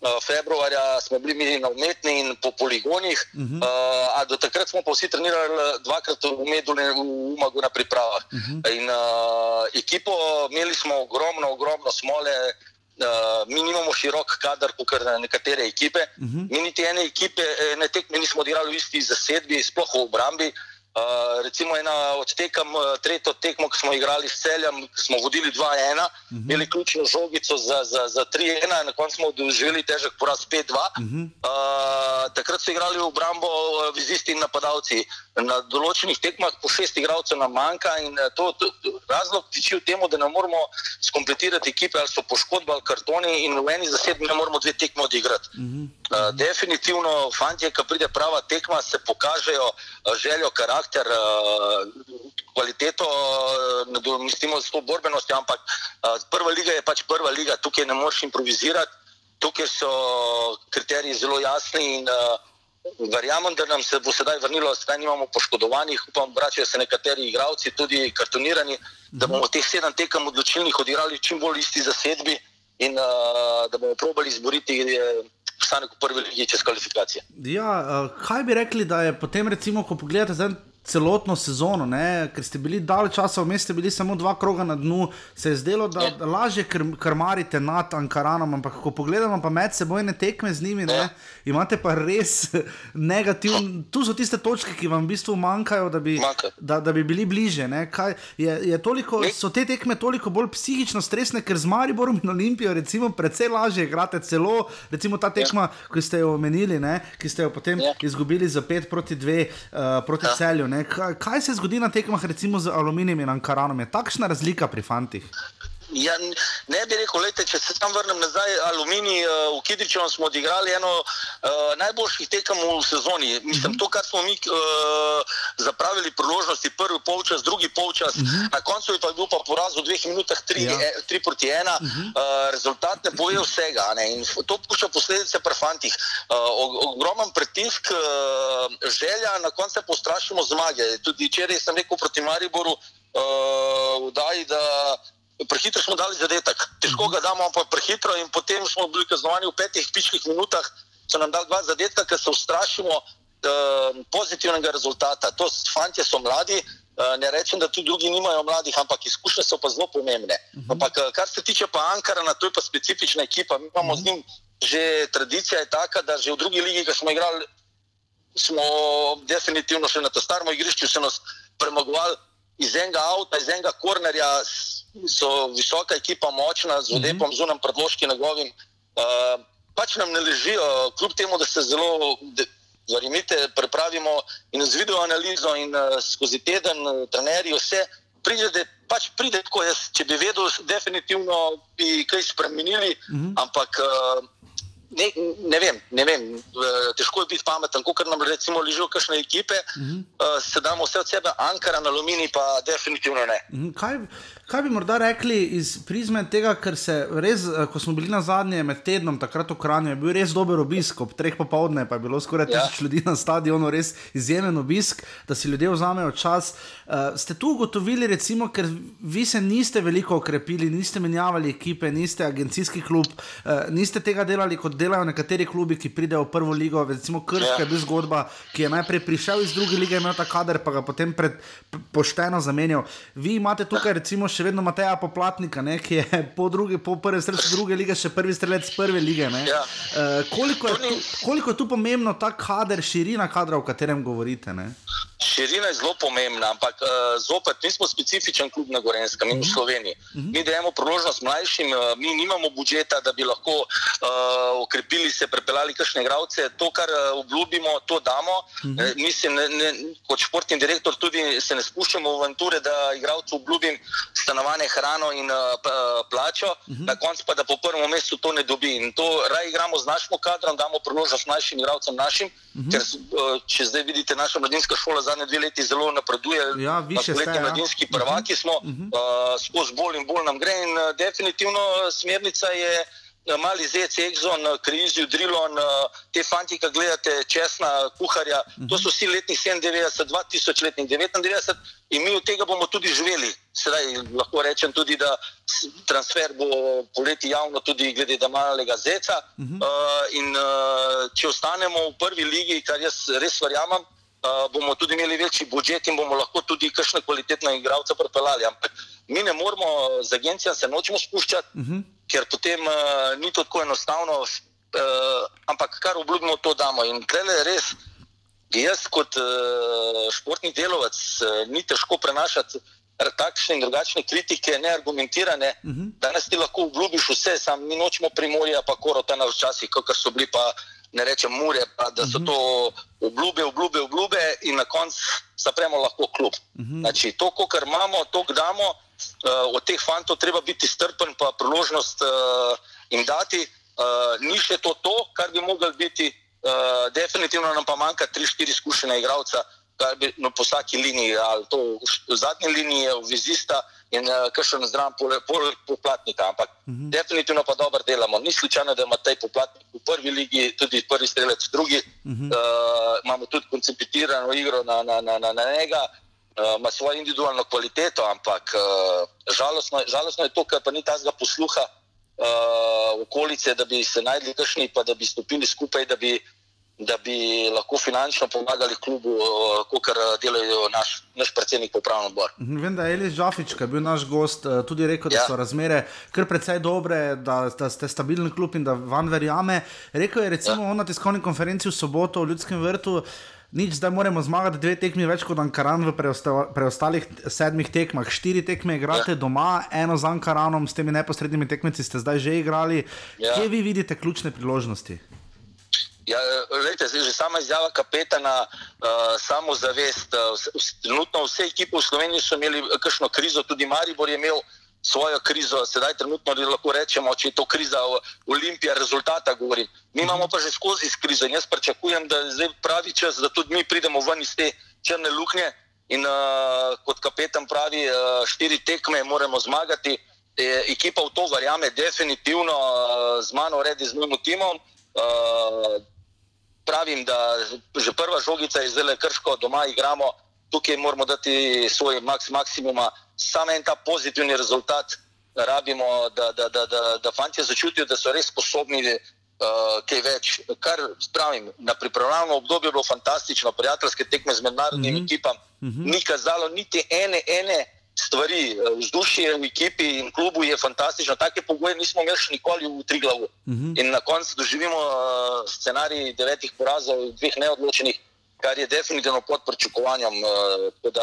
Eh, februarja smo bili mi na umetni in po poligonih, uh -huh. uh, do takrat smo pa vsi trenirali dvakrat v Meduli in v Umagu na pripravah. Uh -huh. In uh, ekipo imeli smo ogromno, ogromno smole. Uh, mi nimamo širok kader, kot nekatere ekipe. Uh -huh. Mi niti ene ekipe, ne tekme, nismo odigrali v isti zasedbi, sploh v obrambi. Uh, Uh, recimo ena od tekem, eh, tretjo tekmo, ki smo igrali s celjem, smo vodili 2-1, uh -huh. imeli ključno žogico za, za, za 3-1, na koncu smo doživeli težek poraz 5-2. Uh -huh. uh, takrat so igrali v obrambo vizisti in napadalci. Na določenih tekmah po šest igralcev nam manjka in to, to, razlog tiči v tem, da ne moremo skompletirati ekipe, ali so poškodbe ali kartoni in v eni zasedbi ne moremo dve tekme odigrati. Uh -huh. uh, definitivno, fanti, ki pride prava tekma, se pokažejo željo karakter karakter, eh, kvaliteto, eh, nadomestimo z to borbenostjo, ampak eh, prva liga je pač prva liga, tukaj ne moreš improvizirati, tukaj so kriteriji zelo jasni in verjamem, da nam se bo sedaj vrnilo, sedaj nimamo poškodovanih, upam, vračajo se nekateri igravci, tudi kartonirani, da bomo teh sedem tekem odločilnih odigrali čim bolj isti zasedbi in da bomo probali izboriti obstanek v prvi ligi čez kvalifikacije. Ja, kaj bi rekli, da je potem, recimo, ko pogledate zdaj celotno sezono, ne? ker ste bili dalj časa vmes, ste bili samo dva kroga na dnu, se je zdelo, da, da lažje krmarite nad Ankaranom, ampak ko pogledamo pa med sebojne tekme z njimi, ne? Imate pa res negativne, tu so tiste točke, ki vam v bistvu manjkajo, da bi, da, da bi bili bliže. Je, je toliko, so te tekme toliko bolj psihično stresne, ker z Mariborom in Olimpijo recimo precej lažje igrate celo, recimo ta tekma, ki ste jo omenili, ne? ki ste jo potem izgubili za 5 proti 2 uh, proti celju. Kaj, kaj se zgodi na tekmah, recimo z aluminijem in ankaranom? Je takšna razlika pri fantih? Ja, ne bi rekel, lejte, če se tam vrnem nazaj, aluminij uh, v Kidričevu smo odigrali eno uh, najboljših tekem v sezoni. Mislim, uh -huh. to, kar smo mi uh, zapravili priložnosti, prvi polčas, drugi polčas, uh -huh. na koncu je pa bil pa poraz v dveh minutah, tri, ja. e, proti ena, uh -huh. uh, rezultat ne pove vsega. Ne? In to pušča posledice pri fantih. Uh, ogromen pritisk, uh, želja, na koncu pa ustrašimo zmage. Tudi včeraj sem rekel proti Mariboru, uh, vdaji, da prehitro smo dali zadetek. Težko ga damo, pa prehitro in potem smo bili kaznovani v petih pičkih minutah, so nam dali dva zadetka, ker se ustrašimo uh, pozitivnega rezultata. To fanti so mladi. Ne rečem, da tudi drugi nimajo mladih, ampak izkušnje so pa zelo pomembne. Uh -huh. ampak, kar se tiče pa Ankara, to je pa specifična ekipa. Mi imamo uh -huh. z njim že tradicija, je taka, da že v drugi ligi, ki smo igrali, smo definitivno še na tem starem igrišču, se nas premagovali iz enega avta, iz enega kornerja, so visoka ekipa, močna, z odepom, zunem predložki njegovim. Uh, pač nam ne ležijo, kljub temu, da se zelo. Verjemite, pripravimo in z video analizo, in uh, skozi teden, trenerji, vse pride, pač pride tako. Jaz, če bi vedel, definitivno bi kaj spremenili, uh -huh. ampak uh, ne, ne, vem, ne vem, težko je biti pameten, kot nam recimo ležijo kakšne ekipe, uh -huh. uh, se damo vse od sebe, Ankara, aluminij pa definitivno ne. -huh. kaj, kaj bi morda rekli iz prizme tega, ker se res, ko smo bili na zadnje med tednom, takrat v Kranju, je bil res dober obisk, ob treh popovdne pa je bilo skoraj ja. tisoč ljudi na stadionu, res izjemen obisk, da si ljudje vzamejo čas. Uh, ste tu ugotovili, recimo, ker vi se niste veliko okrepili, niste menjavali ekipe, niste agencijski klub, uh, niste tega delali kot delajo nekateri klubi, ki pridejo v prvo ligo. Recimo Krška je bil zgodba, ki je najprej prišel iz druge lige, imel ta kader, pa ga potem pred, pošteno zamenjal. Vi imate tukaj recimo še vedno Mateja Poplatnika, ne, ki je po, drugi, po prvi strelec druge lige še prvi strelec prve lige. Ja. Uh, koliko, je tu, koliko je tu pomembno ta kader, širina kadra, o katerem govorite? Ne? Širina je zelo pomembna, ampak uh, zopet mi smo specifičen klub na Gorenskem in v mhm. Sloveniji. Uh -huh. Mi dajemo priložnost mlajšim, uh, mi nimamo budžeta, da bi lahko uh, okrepili se, prepeljali kakšne igralce. To, kar uh, obljubimo, to damo. Uh -huh. uh, mislim, ne, ne, kot športni direktor tudi se ne spuščamo v avanture, da igralcu obljubim stanovanje, hrano in uh, plačo, uh mhm. -huh. na koncu pa da po prvem mestu to ne dobi. In to raj igramo z našim kadrom, damo priložnost mlajšim igralcem našim, uh mhm. -huh. ker uh, če zdaj vidite naša mladinska šola, zadnje dve leti zelo napreduje. Ja, više ste. Ja. Mladinski prvaki smo, uh -huh. uh, skozi bolj in bolj nam gre in uh, definitivno smernica je. Mali zec, Exxon, Krizijo, Drilon, te fanti, ki gledate, česna, kuharja, uh to so vsi letni 97, 2000 letni 99 in mi od tega bomo tudi živeli. Sedaj lahko rečem tudi, da transfer bo poleti javno tudi glede da malega zeca uh -huh. uh, in uh, če ostanemo v prvi ligi, kar jaz res verjamem, uh, bomo tudi imeli večji budžet in bomo lahko tudi kakšne kvalitetne igralce pripeljali. Ampak mi ne moramo z agencijami se nočemo spuščati, uh mhm. -huh. ker potem uh, ni to tako enostavno. Uh, ampak kar obljubimo, to damo. In tle res, jaz kot uh, športni delovec, uh, ni težko prenašati. Takšne in drugačne kritike, neargumentirane, uh -huh. danes ti lahko obljubiš vse, samo mi nočemo primorja, pa korotana včasih, kot so bili pa ne rečem mure, pa da so mhm. to obljube, obljube, obljube in na koncu zapremo lahko klub. Mhm. Znači, to, kar imamo, to, kar damo, uh, od teh fantov treba biti strpen, pa priložnost uh, jim dati. Uh, ni še to, to, kar bi mogli biti, uh, definitivno nam pa manjka 3-4 izkušene igralce, kar bi no, po vsaki liniji, ali to v zadnji liniji je vizista in uh, kakšen zdrav poplatnika. Ampak uh mhm. -huh. definitivno pa dobro delamo. Ni slučajno, da ima taj poplatnik v prvi ligi, tudi prvi strelec v drugi. Uh -huh. uh, imamo tudi konceptirano igro na, na, na, na, na njega. Uh, ima svojo individualno kvaliteto, ampak uh, žalostno, žalostno je to, ker pa ni tazga posluha uh, okolice, da bi se najdli kakšni, pa da bi stopili skupaj, da bi da bi lahko finančno pomagali klubu, kot delajo naš, naš predsednik upravnega odbora. Mhm, vem, da je Elis Žafič, ki je bil naš gost, eh, tudi rekel, da ja. so razmere kar precej dobre, da, da ste stabilni klub in da vam verjame. Rekel je recimo ja. na tiskovni konferenci v soboto v Ljudskem vrtu. Nič, zdaj moramo zmagati dve tekmi več kot Ankaran v preostalih sedmih tekmah. Štiri tekme igrate ja. doma, eno z Ankaranom, s temi neposrednimi tekmeci ste zdaj že igrali. Ja. Kje vi vidite ključne priložnosti? Ja, lejte, že sama izjava kapetana, uh, samo zavest. Uh, trenutno vse ekipe v Sloveniji so imeli kakšno krizo, tudi Maribor je imel svojo krizo, sedaj trenutno lahko rečemo, če je to kriza Olimpija, rezultata govorim. Mi imamo pa že skozi krizo in jaz pričakujem, da je zdaj pravi čas, da tudi mi pridemo ven iz te črne luknje in uh, kot kapetan pravi, uh, štiri tekme moramo zmagati. E, ekipa v to verjame, definitivno uh, z mano, redi z mojim timom. Uh, pravim, da že prva žogica je zelo krško, doma igramo. tukaj moramo dati svoj maks, maksimum, samo en ta pozitivni rezultat rabimo, da, da, da, da, da fanti začutijo, da so res sposobni uh, kaj več. Kar pravim, na pripravljalnem obdobju je bilo fantastično, prijateljske tekme z mednarodnimi mm -hmm. ekipami, mm -hmm. ni kazalo niti ene, ene stvari. Vzdušje v ekipi in klubu je fantastično, take pogoje nismo imeli še nikoli v tri glavu. Mm -hmm. In na koncu doživimo uh, scenarij devetih porazov, dveh neodločenih, kar je definitivno pod pričakovanjem. Uh,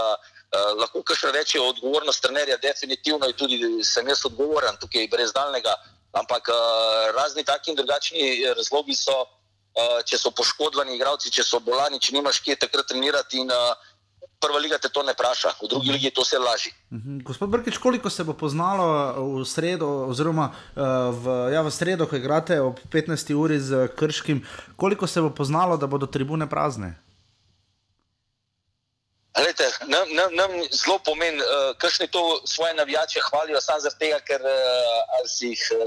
Uh, lahko kar še reče odgovornost trenerja, definitivno je tudi sem jaz odgovoren tukaj brez daljnega, ampak uh, razni taki in drugačni razlogi so, uh, če so poškodovani igralci, če so bolani, če nimaš kje takrat trenirati in uh, prva liga te to ne praša, v drugi ligi to vse. Uh -huh. Gospod Brkič, koliko se bo poznalo v sredo, oziroma uh, v, ja, v sredo, ko igrate ob 15. uri z Krškim, koliko se bo poznalo, da bodo tribune prazne? Lejte, nam, nam, nam zelo pomeni, uh, kakšni to svoje navijače hvalijo, samo zato, ker uh, si jih uh,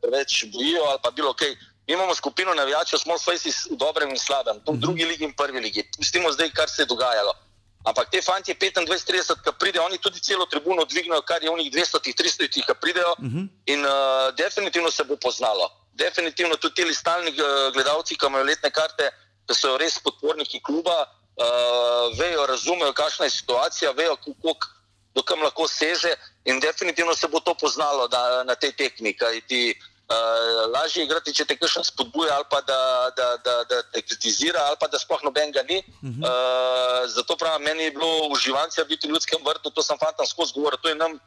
preveč bojijo ali pa bilo kaj. Mi imamo skupino navijačev, smo vsi v dobrem in slabem, v drugi ligi in prvi ligi. Pustimo zdaj, kar se je dogajalo. Ampak te fanti 25-30, ki pridejo, oni tudi celo tribuno dvignejo, kar je v njih 200-300, ki pridejo. Uh -huh. In uh, definitivno se bo poznalo. Definitivno tudi ti stalni uh, gledalci, ki imajo letne karte, da so res podporniki kluba uh, vejo, razumejo, kakšna je situacija, vejo, kako kam lahko seže, in definitivno se bo to poznalo na, na tej tekmi. Uh, lažje je igrati, če te kakšen spodbuja, ali pa da, da, da, da te kritizira, ali pa da sploh nobenega ni. Uh -huh. uh, zato pravim, meni je bilo uživanje biti v ljudskem vrtu, to sem fantom skozi govoril. To je nam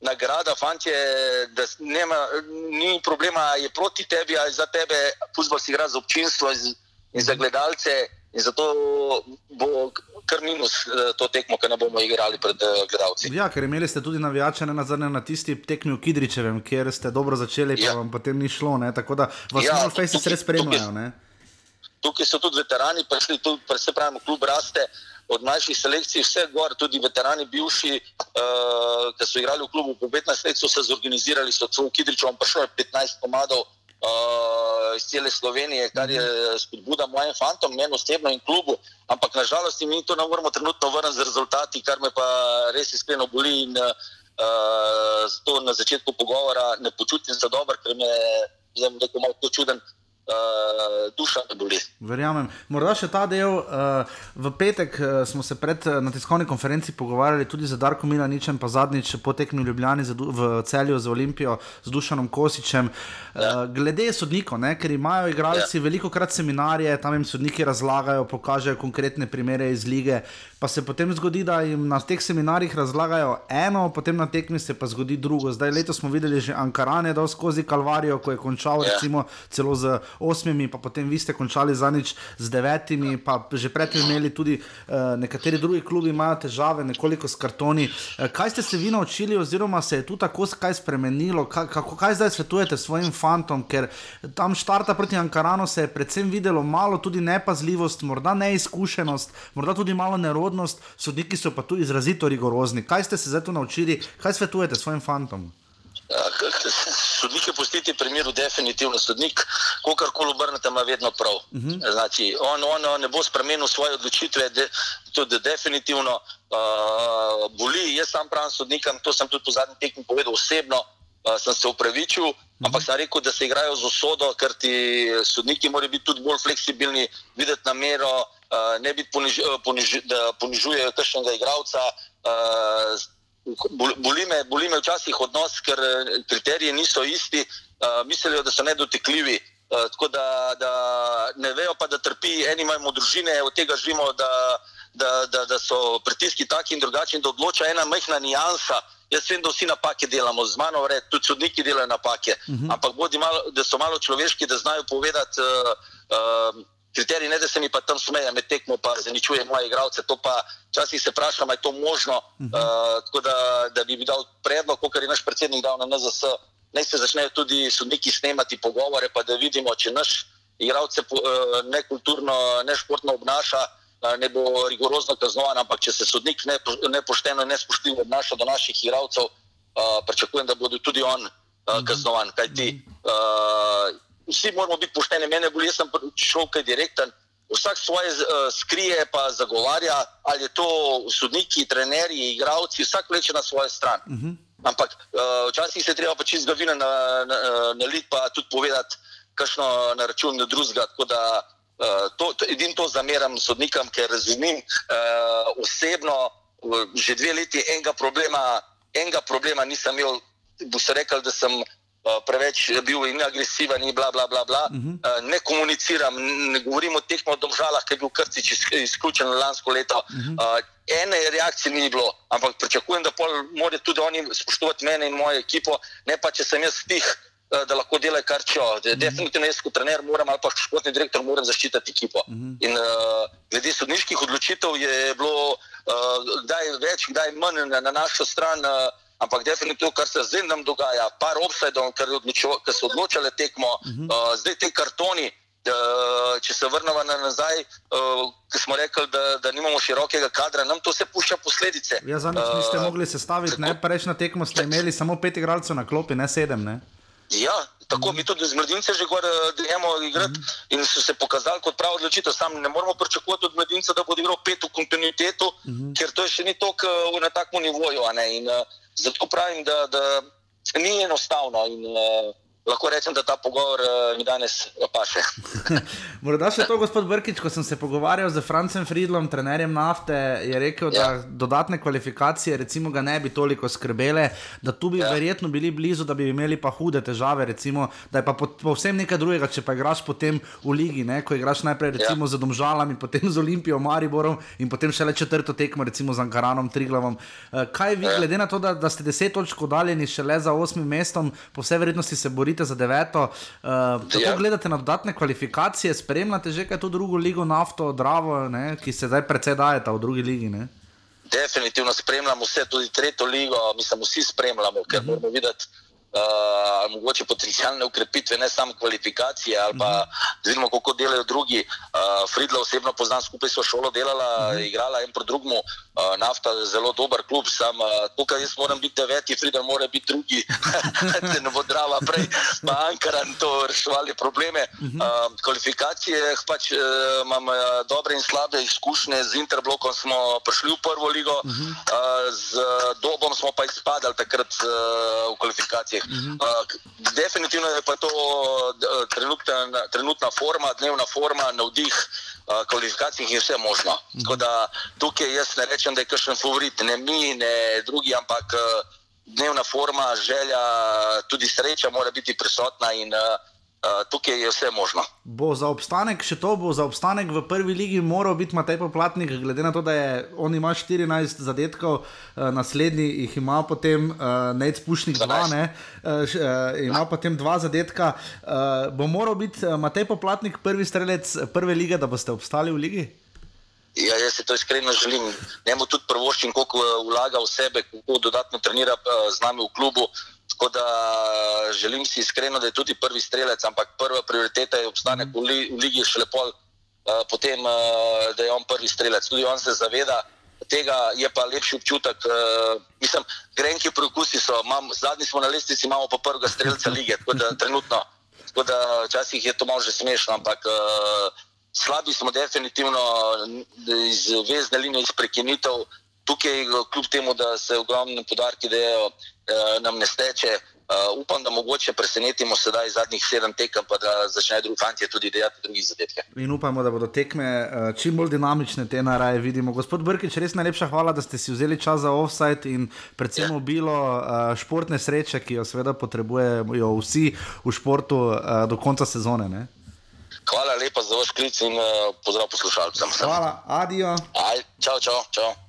nagrada, fantje, da nema, ni problema, je proti tebi ali za tebe, futbol si igra za občinstvo in, in za gledalce. In zato bo kar minus eh, to tekmo, ki ne bomo igrali pred eh, gledalci. Ja, ker imeli ste tudi navijače na zadnje na tisti tekmi v Kidričevem, kjer ste dobro začeli, pa ja. vam potem ni šlo. Ne? Tako da vas ja, malo fejsi res spremljajo. Tukaj, tukaj so tudi veterani, prišli tu, se pravi, klub raste. Od mlajših selekcij, vse gor, tudi veterani, bivši, uh, ki so igrali v klubu po 15 let, so se zorganizirali, so celo v Kidriču, prišlo je 15 pomadov, uh, iz cele Slovenije, kar je spodbuda mojim fantom, meni osebno in klubu. Ampak nažalost mi to ne moremo trenutno vrniti z rezultati, kar me pa res iskreno boli. In, uh, zato na začetku pogovora ne počutim se dobro, ker me je malo čuden uh, duša ne boli. Verjamem. Morda še ta del. Uh, v petek uh, smo se pred uh, na tiskovni konferenci pogovarjali tudi z Darkom Milaničem, pa zadnjič potekmi v Ljubljani v celju za Olimpijo z Dušanom Kosičem. Uh, glede sodnikov, ne, ker imajo igralci ja. veliko krat seminarije, tam jim sodniki razlagajo, pokažejo konkretne primere iz lige. Pa se potem zgodi, da jim na teh seminarjih razlagajo eno, potem na tekmi se pa zgodi drugo. Zdaj, letos smo videli že Ankarane, da skozi Kalvarijo, ko je končal yeah. recimo celo z osmimi, pa potem vi ste končali za nič z devetimi, pa že predtem imeli tudi uh, nekateri drugi klubi, imajo težave nekoliko s kartoni. Uh, kaj ste se vi naučili, oziroma se je tu tako kaj spremenilo, kaj, kako, kaj zdaj svetujete svojim fantom, ker tam štarta proti Ankaranu se je predvsem videlo malo tudi nepazljivost, morda neizkušenost, morda tudi malo nerodnost, sodniki so pa tu izrazito rigorozni. Kaj ste se zdaj tu naučili, kaj svetujete svojim fantom? Sodnike pustiti pri miru, definitivno sodnik, kako koli obrnete, ima vedno prav. Uh mhm. -huh. znači, on, on ne bo spremenil svoje odločitve, de, tudi definitivno uh, boli. Jaz sam pravim sodnikom, to sem tudi po zadnjem tekmu povedal osebno, uh, sem se upravičil, uh mhm. -huh. ampak sem rekel, da se igrajo z usodo, ker ti sodniki morajo biti tudi bolj fleksibilni, videti namero, uh, ne biti poniž, poniž, da ponižujejo kakšnega igralca. Uh, boli me, boli me včasih odnos, ker eh, kriteriji niso isti, uh, mislijo, da so nedotekljivi. Uh, tako da, da ne vejo, pa da trpi, eni imamo družine, od tega živimo, da, da, da, da so pritiski taki in drugačni, da odloča ena majhna nijansa. Jaz vem, da vsi napake delamo, z mano vred, tudi sodniki delajo napake, uh mhm. -huh. ampak bodi malo, da so malo človeški, da znajo povedati. Uh, uh, kriterij, ne da se mi pa tam smeje med tekmo, pa zaničuje moje igralce. To pa včasih se vprašam, je to možno. Uh uh, tako da, da bi dal predlog, kot je naš predsednik dal na NZS, naj se začnejo tudi sodniki snemati pogovore, pa da vidimo, če naš igralce uh, nekulturno, nešportno obnaša. Ne bo rigorozno kaznovan, ampak če se sodnik nepošteno in nespoštljivo obnaša do naših igralcev, uh, pričakujem, da bodo tudi on uh, kaznovan. Kajti, uh, vsi moramo biti pošteni, mene bolj, jaz sem šel kaj direkten. vsak svoje uh, skrije, pa zagovarja, ali je to sodniki, trenerji, igravci, vsak vleče na svojo stran. Uh -huh. Ampak uh, včasih se treba pač iz glavina na, na, na lit, pa tudi povedati, kakšno na račun drugega. Tako da uh, to, to, edin to zameram sodnikom, ker razumem uh, osebno, uh, že dve leti enega problema, enega problema nisem imel. Bo se rekel, da sem preveč bil in agresiven, in bla, bla, bla, bla. Uh -huh. uh, ne komuniciram, ne govorim o teh domžalah, ki je bil Krcič izključen lansko leto. Uh -huh. uh, ene reakcije ni bilo, ampak pričakujem, da morajo tudi oni spoštovati mene in mojo ekipo, ne pa če sem jaz tih. Da lahko delajo kar če hoče. Definitivno, jaz kot trener moram ali pa športni direktor moram zaščititi ekipo. Uh -huh. In uh, glede sodniških odločitev je bilo uh, kdaj več, kdaj manj na, na našo stran. Uh, Ampak definitivno, kar se zdaj nam dogaja, par obsajdov, ker, ker so odločile tekmo, uh -huh. uh, zdaj te kartoni. Uh, če se vrnemo na nazaj, uh, ki smo rekli, da, da nimamo širokega kadra, nam to vse pušča posledice. Ja, Za nas niste uh, mogli sestaviti, prejšnjo tekmo ste imeli samo pet igralcev na klopi, ne sedem. Ne? Ja, tako mi tudi z mladince že gremo igrati -hmm. in so se pokazali kot prav odločitev. Sam ne moramo pričakovati od mladinca, da bo igral pet v kontinuitetu, mm -hmm. ker to še ni tako na takem nivoju. In, uh, Zato pravim, da, da ni enostavno. In, uh, lahko rečem, da ta pogovor uh, mi danes paše. Morda še to, gospod Brkič, ko sem se pogovarjal z Francem Friedlom, trenerjem nafte, je rekel, ja. da dodatne kvalifikacije recimo, ga ne bi toliko skrbele, da tu bi ja. verjetno bili blizu, da bi imeli pa hude težave, recimo, da je pa povsem nekaj drugega, če pa igraš potem v ligi, ne? ko igraš najprej recimo, ja. z Domžalami, potem z Olimpijo, Mariborom in potem še le četrto tekmo, recimo z Ankaranom, Triglavom. Uh, kaj vi, ja. glede na to, da, da ste deset točk oddaljeni še le za osmim mestom, po vsej verjetnosti se borite? Borite za deveto. Uh, kako ja. gledate na dodatne kvalifikacije, spremljate že kaj to drugo ligo, nafto, Dravo, ne, ki se zdaj precej dajeta v drugi ligi? Ne? Definitivno spremljamo vse, tudi tretjo ligo, mislim, vsi spremljamo, ker uh mhm. -huh. moramo videti uh, mogoče potencijalne ukrepitve, ne samo kvalifikacije, ali pa mhm. vidimo, kako delajo drugi. Uh, Fridla osebno poznam, skupaj so šolo delala, uh mhm. -huh. igrala en proti drugemu. Uh, nafta je zelo dober klub, sam uh, tukaj jaz moram biti deveti, Fridla mora biti drugi, da ne bo drava prej, pa Ankaran to reševali probleme. Uh, kvalifikacije, pač uh, imam uh, dobre in slabe izkušnje, z Interblokom smo prišli v prvo ligo, uh, z Dobom smo pa izpadali takrat uh, v kvalifikacijah. Uh, definitivno je pa to uh, trenutna, trenutna forma, dnevna forma, navdih, uh, kvalifikacij in vse možno. Uh -huh. Tako da tukaj jaz ne rečem, da je kakšen favorit, ne mi, ne drugi, ampak uh, dnevna forma, želja, tudi sreča mora biti prisotna in uh, tukaj je vse možno. Bo za obstanek, še to bo za obstanek v prvi ligi, moral biti Matej Poplatnik, glede na to, da je on ima 14 zadetkov, naslednji jih ima potem uh, Nec Pušnik 2, ne, uh, ima ja. potem dva zadetka. Uh, bo moral biti Matej Poplatnik prvi strelec prve lige, da boste obstali v ligi? Ja, jaz se to iskreno želim. Njemu tudi prvoščim, koliko vlaga v sebe, kako dodatno trenira z nami v klubu. Tako da želim si iskreno, da je tudi prvi strelec, ampak prva prioriteta je obstanek v, li, v Ligi še lepo, uh, potem uh, da je on prvi strelec. Tudi on se zaveda tega, je pa lepši občutek. Uh, mislim, grenki preokusi so, mam, zadnji smo na lestvici, imamo pa prvega strelca lige, tako da trenutno. Tako da včasih je to malo že smešno, ampak uh, slabi smo definitivno iz vezne linije, iz prekinitev. Tukaj, kljub temu, da se ogromni podarki dajo, uh, nam ne steče. Uh, upam, da mogoče presenetimo sedaj zadnjih sedem tekem, pa da začnejo drugi fanti tudi delati druge zadetke. In upamo, da bodo tekme uh, čim bolj dinamične, te naraje vidimo. Gospod Brkič, res najlepša hvala, da ste si vzeli čas za offside in predvsem ja. obilo uh, športne sreče, ki jo seveda potrebujejo vsi v športu uh, do konca sezone. Ne? Hvala lepa za vaš klic in uh, pozdrav poslušalcem. Hvala, adijo. Čau, čau, čau.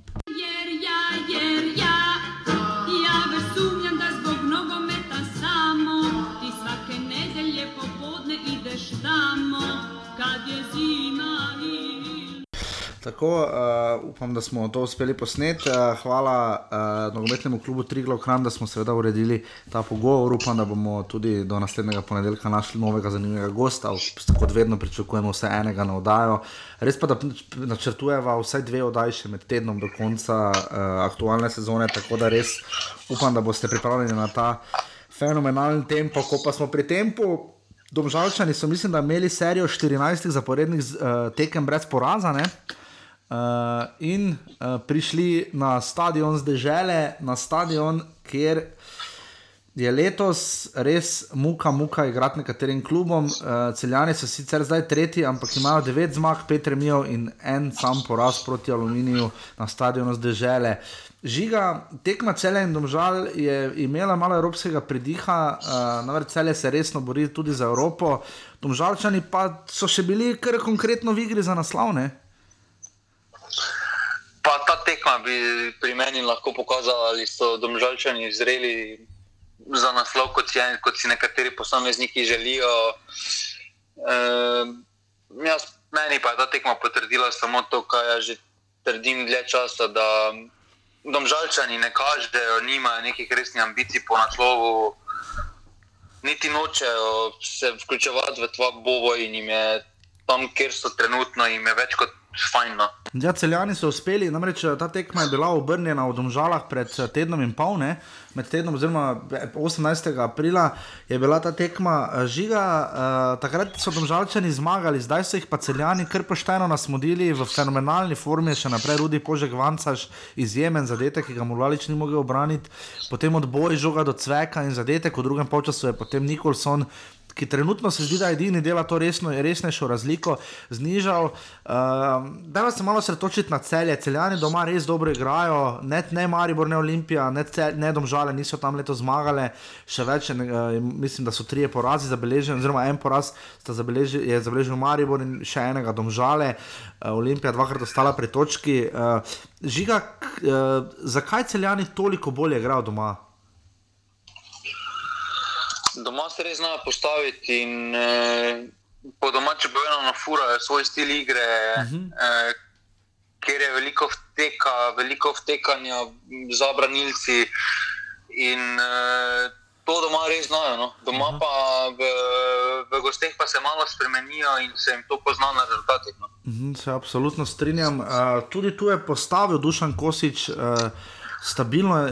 Tako, uh, upam, da smo to uspeli posneti. Uh, hvala uh, nogometnemu klubu Triglo Kran, da smo seveda uredili ta pogovor. Upam, da bomo tudi do naslednjega ponedeljka našli novega zanimivega gosta. Kot vedno pričakujemo vse enega na oddajo. Res pa, da načrtujemo vsaj dve oddaji še med tednom do konca uh, aktualne sezone. Tako da res upam, da boste pripravljeni na ta fenomenalen tempo. Ko pa smo pri tempu Domžalčani so, mislim, da imeli serijo 14 zaporednih uh, tekem brez poraza. Ne? Uh, in uh, prišli na stadion zdržele, na stadion, kjer je letos res muka, muka igrati nekaterim klubom. Uh, celjani so sicer zdaj tretji, ampak imajo devet zmag, pet remijev in en sam poraz proti aluminiju na stadionu zdržele. Žiga, tekma celja in domžal je imela malo evropskega pridiha, uh, namreč celje se resno bori tudi za Evropo, domžalčani pa so še bili kar konkretno v igri za naslovne. Pa ta tekma bi pri meni lahko pokazala, ali so domžalčani zreli za naslov, kot si, kot si nekateri posamezniki želijo. E, jaz, meni pa je ta tekma potrdila samo to, kar jaz že trdim dlje časa, da domžalčani ne kažejo, nimajo nekih resnih ambicij po naslovu, niti nočejo se vključevati v tva boboj in jim je tam, kjer so trenutno, jim je več kot fajn. No. Ja, celjani so uspeli, namreč ta tekma je bila obrnjena v Domžalah pred tednom in pol, ne? med tednom, oziroma 18. aprila je bila ta tekma žiga. Uh, takrat so Domžalčani zmagali, zdaj so jih pa celjani kar pošteno nasmodili v fenomenalni formi, še naprej Rudi Požek Vancaš, izjemen zadetek, ki ga Mulalič ni mogel obraniti, potem odboj žoga do cveka in zadetek, v drugem času je potem Nikolson ki trenutno se zdi, da je edini dela to resno, resnejšo razliko, znižal. Uh, da se malo sretočiti na celje, celjani doma res dobro igrajo, ne, ne Maribor, ne Olimpija, ne, ne Domžale niso tam leto zmagale, še več, ne, uh, mislim, da so trije porazi zabeleženi, oziroma en poraz zabeleži, je zabeležil Maribor in še enega Domžale. Uh, Olimpija dvakrat ostala pri točki. Uh, žiga, uh, zakaj celjani toliko bolje igrajo doma? doma se res znajo postaviti in eh, po domači povedano, furajo svoj stil igre, uh -huh. eh, kjer je veliko vteka, veliko vtekanja za branilci. In eh, to doma res znajo. No. Doma uh -huh. pa v, v gosteh pa se malo spremenijo in se jim to pozna na rezultatih. No. Uh -huh, se absolutno strinjam. Uh, tudi tu je postavil Dušan Kosič. Uh, stabilno,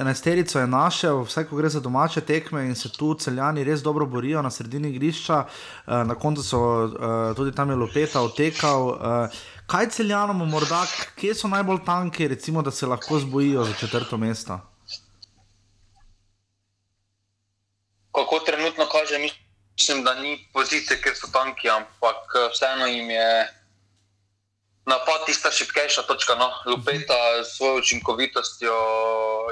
enesterico je našel, vse ko gre za domače tekme in se tu celjani res dobro borijo na sredini igrišča, eh, na koncu so tudi tam je lopeta otekal. Kaj celjanom morda, kje so najbolj tanki, recimo, da se lahko zbojijo za četrto mesto? Kako trenutno kaže, mislim, da ni pozicije, ker so tanki, ampak vseeno jim je napad tista šipkejša točka. No. Lupeta s svojo učinkovitostjo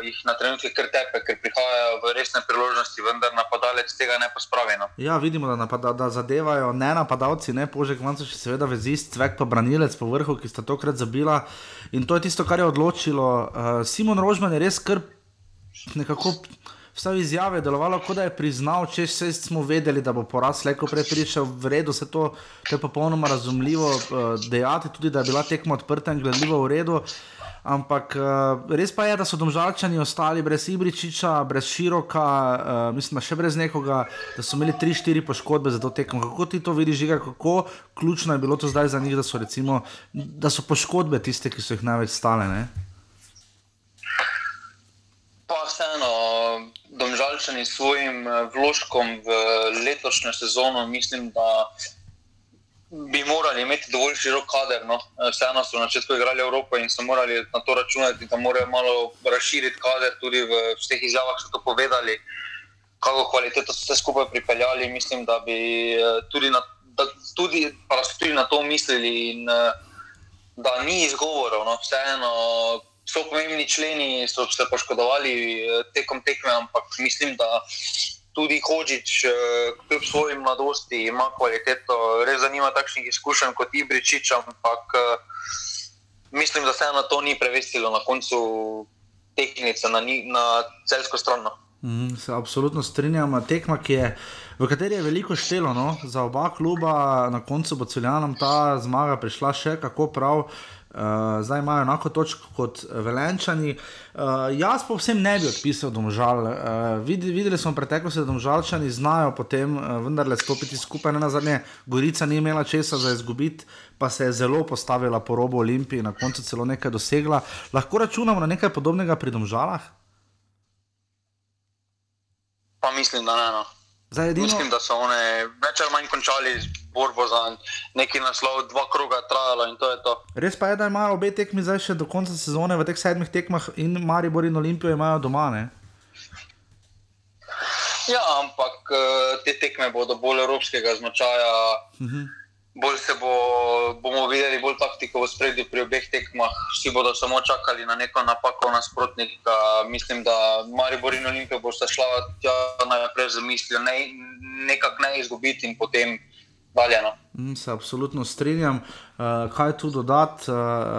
jih na trenutke kar tepe, ker prihajajo v resne priložnosti, vendar napadalec tega ne pospravi. No. Ja, vidimo, da, napada, da zadevajo ne napadalci, ne požek, manj so še seveda vezist, cvek pa branilec po vrhu, ki sta tokrat zabila. In to je tisto, kar je odločilo. Uh, Simon Rožman je res kar nekako vse izjave delovalo, kot da je priznal, če smo vedeli, da bo poraz leko prej prišel v redu, se to, to je popolnoma razumljivo uh, dejati, tudi da je bila tekma odprta in gledljiva v redu. Ampak uh, res pa je, da so domžalčani ostali brez Ibričiča, brez Široka, uh, mislim, še brez nekoga, da so imeli 3-4 poškodbe za to tekmo. Kako ti to vidiš, Žiga, kako ključno je bilo to zdaj za njih, da so, recimo, da so poškodbe tiste, ki so jih največ stale? Ne? Pa vseeno, domžalčani s svojim eh, vložkom v letošnjo sezono, mislim, da bi morali imeti dovolj širok kader. No. Eh, vseeno so na začetku igrali Evropo in so morali na to računati, da morajo malo razširiti kader. Tudi v vseh izjavah so to povedali, kako kvaliteto so vse skupaj pripeljali. Mislim, da bi eh, tudi na, da, tudi, tudi na to mislili in da ni izgovorov. No. So pomembni členi, so se poškodovali eh, tekom tekme, ampak mislim, da tudi Hočič, eh, kljub svoji mladosti, ima kvaliteto. Res zanima takšnih izkušenj kot Ibričič, ampak eh, mislim, da se na to ni prevestilo na koncu tekmice, na, na celsko stran. Mm, se absolutno strinjam. Tekma, je, v kateri je veliko štelo no? za oba kluba, na koncu bo celjanom ta zmaga prišla še kako prav. Uh, Uh, zdaj imajo enako točko kot Velenčani. Uh, jaz pa vsem ne bi odpisal domžal. Uh, videli, videli smo v preteklosti, da domžalčani znajo potem uh, vendarle stopiti skupaj. Na zadnje, Gorica ni imela česa za izgubiti, pa se je zelo postavila po robu Olimpije in na koncu celo nekaj dosegla. Lahko računamo na nekaj podobnega pri domžalah? Pa mislim, da ne. No. Zdaj, edino... Mislim, da so one več ali manj končali borbo za neki naslov, dva kroga trajalo in to je to. Res pa je, da imajo obe tekmi zdaj še do konca sezone, v teh sedmih tekmah in Maribor in Olimpijo imajo doma. Ne? Ja, ampak eh, te tekme bodo bolj evropskega značaja. Uh -huh bolj se bo, bomo videli, bolj taktiko v spredju pri obeh tekmah. Vsi bodo samo čakali na neko napako nasprotnika. Mislim, da Maribor in Olimpija bosta šla tja najprej z mislijo, ne, nekako ne izgubiti in potem. Mm, se absolutno strinjam. Uh, kaj tu dodati, uh,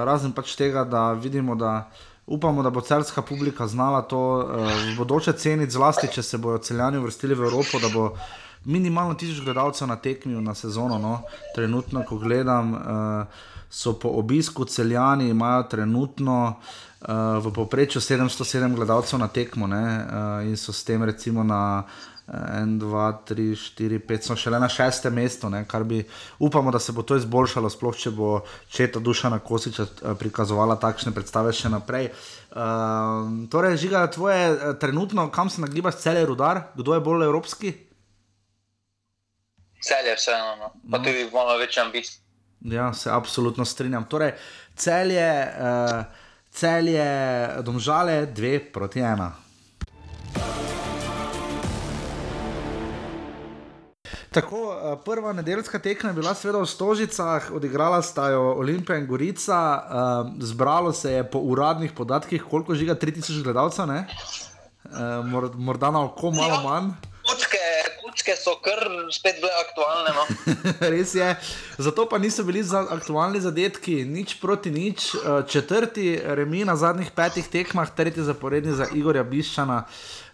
razen pač tega, da vidimo, da upamo, da bo celska publika znala to uh, v bodoče ceniti, zlasti če se bodo celjani vrstili v Evropo, da bo minimalno tisoč gledalcev na tekmi na sezono. No. Trenutno, ko gledam, uh, so po obisku celjani, imajo trenutno uh, v povprečju 707 gledalcev na tekmo uh, in so s tem recimo na. 1, 2, 3, 4, 5, smo šele na šestem mestu, kar bi upamo, da se bo to izboljšalo, sploh če bo četa duša na Kosiča prikazovala takšne predstave še naprej. Uh, torej, žiga, tvoje trenutno, kam se nagibaš, cel je rudar, kdo je bolj evropski? Celje, vseeno, no. pa no. tudi malo več ambicij. Ja, se absolutno strinjam. Torej, celje, uh, celje, domžale, dve proti ena. Tako, eh, prva nedeljska tekma je bila seveda v Stožicah, odigrala sta jo Olimpija in Gorica, uh, zbralo se je po uradnih podatkih, koliko žiga 3000 gledalcev, uh, morda na oko malo manj. Točke, točke so kar spet bile aktualne. No? Res je. Zato pa niso bili za aktualni zadetki, nič proti nič. Eh, četrti remi na zadnjih petih tekmah, tretji zaporedni za Igorja Biščana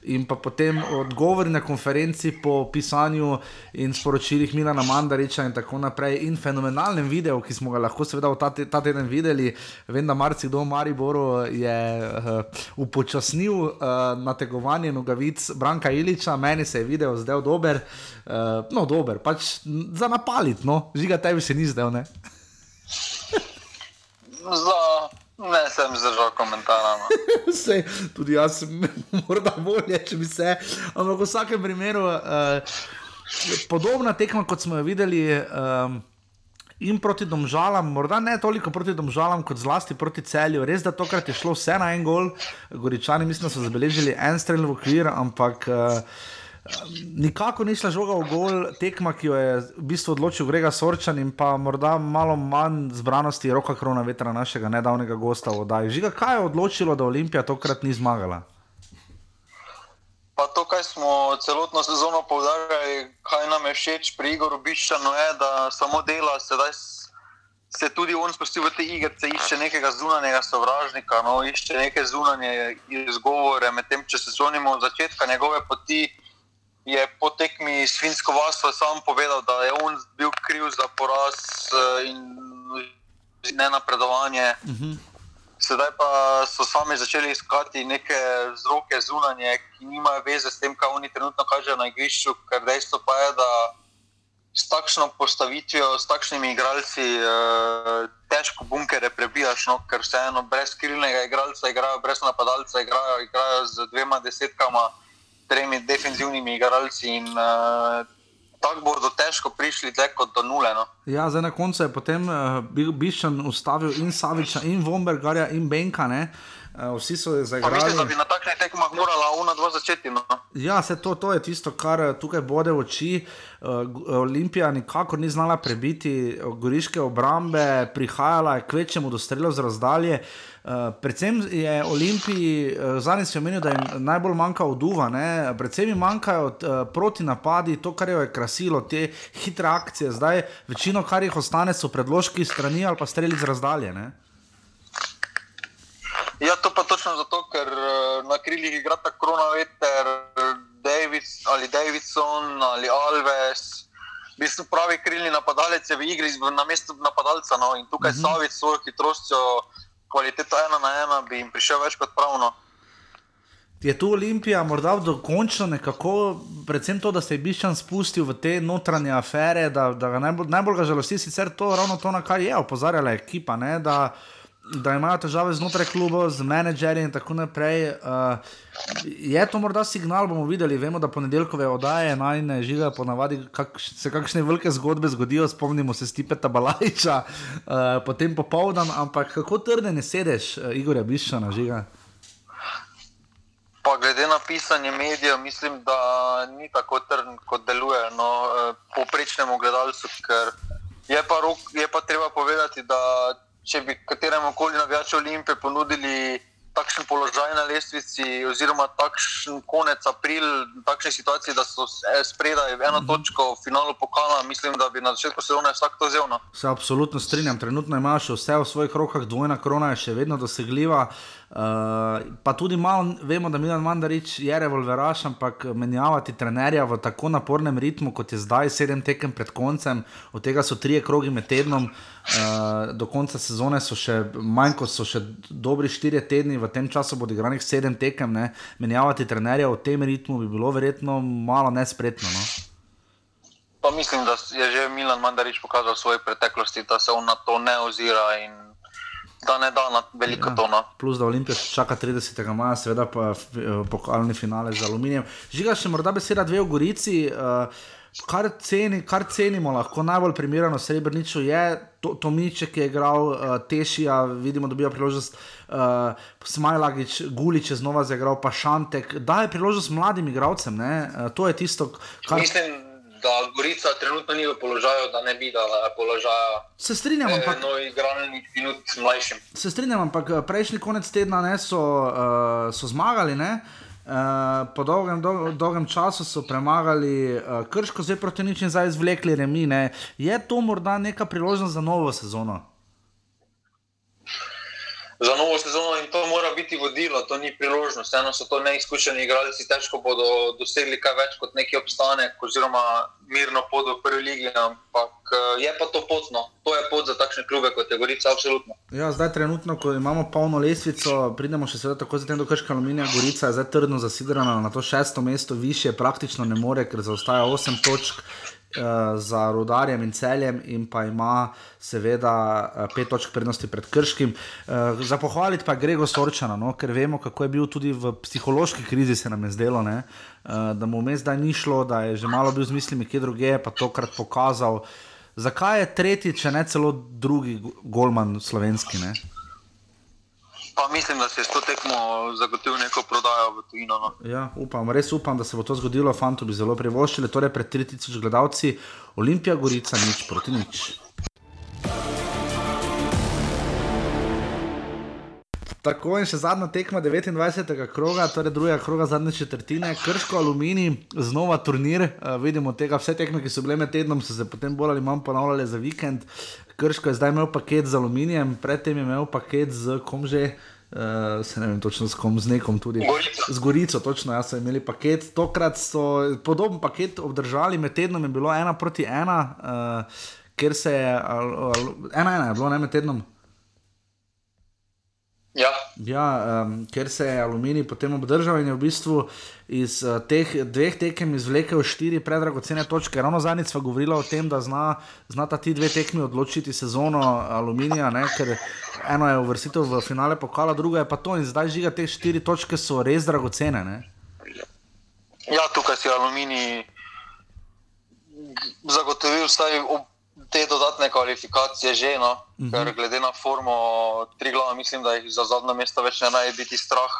in pa potem odgovori na konferenci po pisanju in sporočilih Milana Mandariča in tako naprej. In fenomenalnem videu, ki smo ga lahko seveda ta, ta teden videli, vem, da marsikdo v Mariboru je uh, upočasnil uh, nategovanje nogavic Branka Iliča, meni se je video zdel dober, uh, no dober, pač za napalit, no, žiga tebi se ni zdel, ne? Za Ne, sem zdržal komentarja. No. tudi jaz sem morda bolje, če bi se. Ampak v vsakem primeru, uh, podobna tekma, kot smo jo videli. Um, In proti domžalam, morda ne toliko proti domžalam, kot zlasti proti celju. Res, da tokrat je šlo vse na en gol, goričani, mislim, da so zabeležili en strel v okvir, ampak uh, Nikako ni šla žoga v gol, tekma, ki jo je v bistvu odločil Grega Sorčan in pa morda malo manj zbranosti roka krona vetra našega nedavnega gosta v oddaji. Žiga, kaj je odločilo, da Olimpija tokrat ni zmagala? Pa to, kar smo celotno sezono povdarjali, kaj nam je všeč pri Igoru Biščanu, je, da samo dela, sedaj se tudi on spusti v te igre, išče nekega zunanjega sovražnika, no, išče neke zunanje izgovore, medtem če se zvonimo od začetka njegove poti je po tekmi s Finsko vasvo sam povedal, da je on bil kriv za poraz eh, in ne napredovanje. Uh mhm. -huh. Sedaj pa so sami začeli iskati neke vzroke zunanje, ki nimajo veze s tem, kaj oni trenutno kažejo na igrišču, ker dejstvo pa je, da s takšno postavitvijo, s takšnimi igralci, eh, težko bunkere prebijaš, no, ker vseeno brez krilnega igralca igrajo, brez napadalca igrajo, igrajo z dvema desetkama tremi defensivnimi igralci in uh, tako bodo težko prišli kot do nule. No. Ja, zdaj na koncu je potem uh, Bišan ustavil in Saviča, in Vombergarja, in Benka. Ne? Uh, vsi so zaigrali. Mislim, da bi na takšnih tekmah morala ona dva začeti. No? Ja, se to, to je tisto, kar tukaj bode v oči. Uh, Olimpija nikakor ni znala prebiti goriške obrambe, prihajala je k večjemu do strelov z razdalje. Uh, Eh, predvsem je Olimpiji, uh, zadnji si omenil, da jim najbolj manjka oduva, ne? predvsem jim manjkajo uh, proti napadi, to, kar je krasilo, te hitre akcije. Zdaj, večino, kar jih ostane, so predložki strani ali pa streli z razdalje. Ne? Ja, to pa točno zato, ker na krilih igra ta krona veter, David, ali Davidson ali Alves. V bistvu pravi krilni napadalec je v igri na mestu napadalca. No? In tukaj uh mhm. -huh. Savic s svojo hitrostjo kvaliteta ena na ena, bi jim prišel več kot pravno. Je tu Olimpija morda dokončno nekako, predvsem to, da se je Biščan spustil v te notranje afere, da, da ga najbolj, najbolj ga žalosti, sicer to ravno to, na kar je opozarjala ekipa, ne, da da imajo težave znotraj kluba, z menedžerji in tako naprej. Uh, je to morda signal, bomo videli. Vemo, da ponedeljkove oddaje naj ne žiga, ponavadi kak, se kakšne velike zgodbe zgodijo, spomnimo se Stipeta Balajča, uh, potem popoldan, ampak kako trdne ne sedeš, uh, Igor Bišana žiga. Pa glede na pisanje medijev, mislim, da ni tako trden, kot deluje no, eh, poprečnemu gledalcu. Je pa, rok, je pa treba povedati, da če bi kateremu koli navijaču Olimpije ponudili takšen položaj na lestvici, oziroma takšen konec april, takšne situacije, da so spredaj eno Mhm. točko v finalu pokala, mislim, da bi na začetku sezone vsak to vzel. No. Se absolutno strinjam, trenutno imaš vse v svojih rokah, dvojna krona je še vedno dosegljiva. Uh, pa tudi malo vemo, da Milan Mandarič je revolveraš, ampak menjavati trenerja v tako napornem ritmu, kot je zdaj, sedem tekem pred koncem, od tega so trije krogi med tednom, uh, do konca sezone so še manj kot so še dobri štirje tedni, v tem času bo odigranih sedem tekem. Ne? Menjavati trenerja v tem ritmu bi bilo verjetno malo nespretno. No? Pa mislim, da je že Milan Mandarič pokazal v svoji preteklosti, da se on na to ne ozira in da ne da na veliko ja. tono. Plus, da Olimpija čaka 30. maja, seveda pa eh, pokalni finale z aluminijem. Žiga še morda beseda dve v Gorici. Uh, Kar, ceni, kar cenimo, lahko najbolj primerno srebrniču je to, Tomiče, ki je igral uh, Tešija, vidimo, da bi imel priložnost, uh, Smajlagič, Gulič je znova zaigral, pa Šantek, daje priložnost mladim igralcem. Uh, to je tisto, kar. Mislim, da Gorica trenutno ni v položaju, da ne bi dala položaja. Se strinjam, ampak. No, igralnih minut mlajšim. Se strinjam, ampak prejšnji konec tedna ne, so, uh, so zmagali. Ne? Uh, po dolgem, dolg, dolgem času so premagali uh, Krško, zdaj proti nič in zdaj izvlekli remine. Je to morda neka priložnost za novo sezono? Za novo sezono in to mora biti vodilo, to ni priložnost. Eno so to neizkušeni igralci, težko bodo dosegli kaj več kot neki obstanek, oziroma mirno pot v prvi ligi. Ampak je pa to potno, to je pot za takšne klube kot je Gorica, absolutno. Ja, zdaj, trenutno, ko imamo polno lestvico, pridemo še seveda tako zatem do Krška aluminija. Gorica je zdaj trdno zasidrana na to šesto mesto, više praktično ne more, ker zaostaja 8 točk. Za rodarjem in celjem, in pa ima, seveda, pet točk prednosti pred Krškim. Za pohvaliti pa Grego Sorčana, no? ker vemo, kako je bil tudi v psihološki krizi, se nam je zdelo, ne? da mu vmes zdaj ni šlo, da je že malo bil z mislimi, kje druge, pa tokrat pokazal. Zakaj je tretji, če ne celo drugi, golman slovenski? Ne? Pa mislim, da se je s to tekmo zagotovil neko prodajo v tujino. No. Ja, upam, res upam, da se bo to zgodilo. Fantu bi zelo privoščili, torej pred 3000 gledalci, Olimpija Gorica, nič proti nič. Tako in še zadnja tekma 29. kroga, torej druga kroga zadnje četrtine, Krško, Aluminij, znova turnir. Uh, vidimo tega, vse tekme, ki so bile med tednom, so se potem bolj ali manj ponavljale za vikend. Krško je zdaj imel paket z aluminijem, predtem je imel paket z kom že. Uh, se ne vem, točno s kom, z nekom tudi. Gorico. Z Gorico, točno, ja, so imeli paket. Tokrat so podoben paket obdržali, med tednom je bilo ena proti ena, uh, ker se je, al, al, ena, ena je bilo, ne med tednom. Ja. Ja, um, ker se je aluminij potem obdržal in je v bistvu iz uh, teh dveh tekem izvlekel štiri predragocene točke. Ravno zadnjič smo govorili o tem, da zna, zna ta ti dve tekmi odločiti sezono aluminija, ne? ker eno je uvrstitev v finale pokala, druga je pa to in zdaj žiga te štiri točke so res dragocene. Ne? Ja, tukaj si aluminij zagotovil vsaj ob te dodatne kvalifikacije že, no, uh -huh. ker glede na formo tri glava, mislim, da jih za zadnje mesto več ne naj biti strah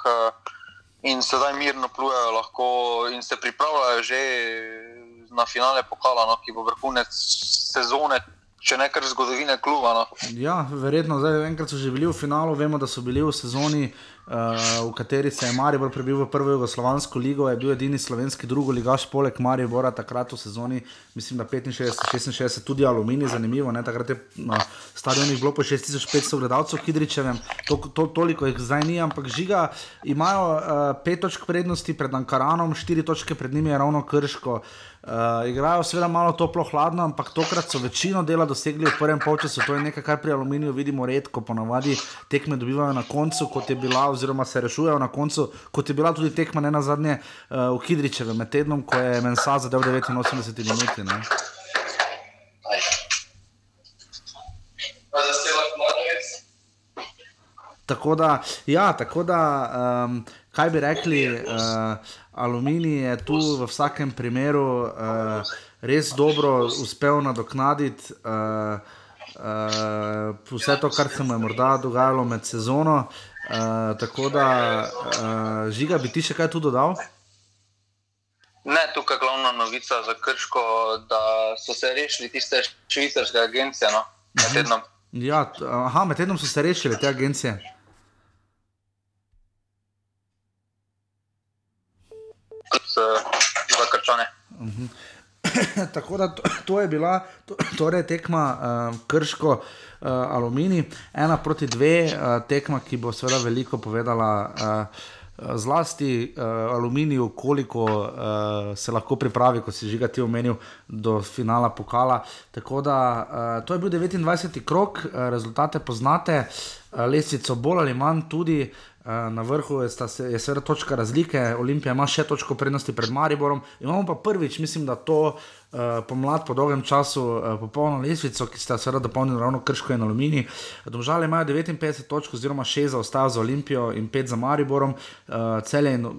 in sedaj mirno plujejo lahko in se pripravljajo že na finale pokala, no, ki bo vrhunec sezone. Če ne kar zgodovine kluba. No. Ja, verjetno, zdaj enkrat so že bili v finalu, vemo, da so bili v sezoni, uh, v kateri se je Maribor prebil v prvo jugoslovansko ligo, je bil edini slovenski drugi ligaš, poleg Maribora, takrat v sezoni, mislim, da 65-66, tudi Aluminij, zanimivo, ne? takrat je na stadionih bilo po 6500 gledalcev, Hidričevem, to, to, toliko jih zdaj ni, ampak žiga, imajo uh, pet točk prednosti pred Ankaranom, štiri točke pred njimi je ravno Krško. Uh, igrajo seveda malo toplo, hladno, ampak tokrat so večino dela dosegli v prvem polčasu. To je nekaj, kar pri aluminiju vidimo redko, ponavadi tekme dobivajo na koncu, kot je bila, oziroma se rešujejo na koncu, kot je bila tudi tekma ne na zadnje uh, v Hidričevem med tednom, ko je Mensa zadev 89 minut. Tako da, ja, tako da um, kaj bi rekli, uh, aluminij je tu v vsakem primeru uh, res dobro uspel nadoknaditi uh, uh, vse to, kar se mu je morda dogajalo med sezono. Uh, tako da, uh, žiga, bi ti še kaj tu dodal? Ne, tukaj je glavna novica za Krško, da so se rešili tiste švicarske agencije. No, med tednom. Ja, aha, med tednom so se rešili te agencije. Kot uh, za Krčane. Mhm. Tako da to, to je bila to, torej tekma uh, Krško uh, Aluminij, ena proti dve, uh, tekma, ki bo seveda veliko povedala. Uh, Zlasti uh, aluminiju, koliko uh, se lahko pripravi, kot si že ti omenil, do finala pokala. Tako da uh, to je bil 29. krok, uh, rezultate poznate, uh, lestvico bolj ali manj tudi. Uh, na vrhu je, sta je seveda točka razlike, Olimpija ima še točko prednosti pred Mariborom. Imamo pa prvič, mislim, da to uh, pomlad po dolgem času uh, popolno lestvico, ki sta seveda dopolnili ravno Krško in Aluminij. Domžale imajo 59 točk, oziroma 6 zaostajajo za Olimpijo in 5 za Mariborom. Uh, Celje in uh,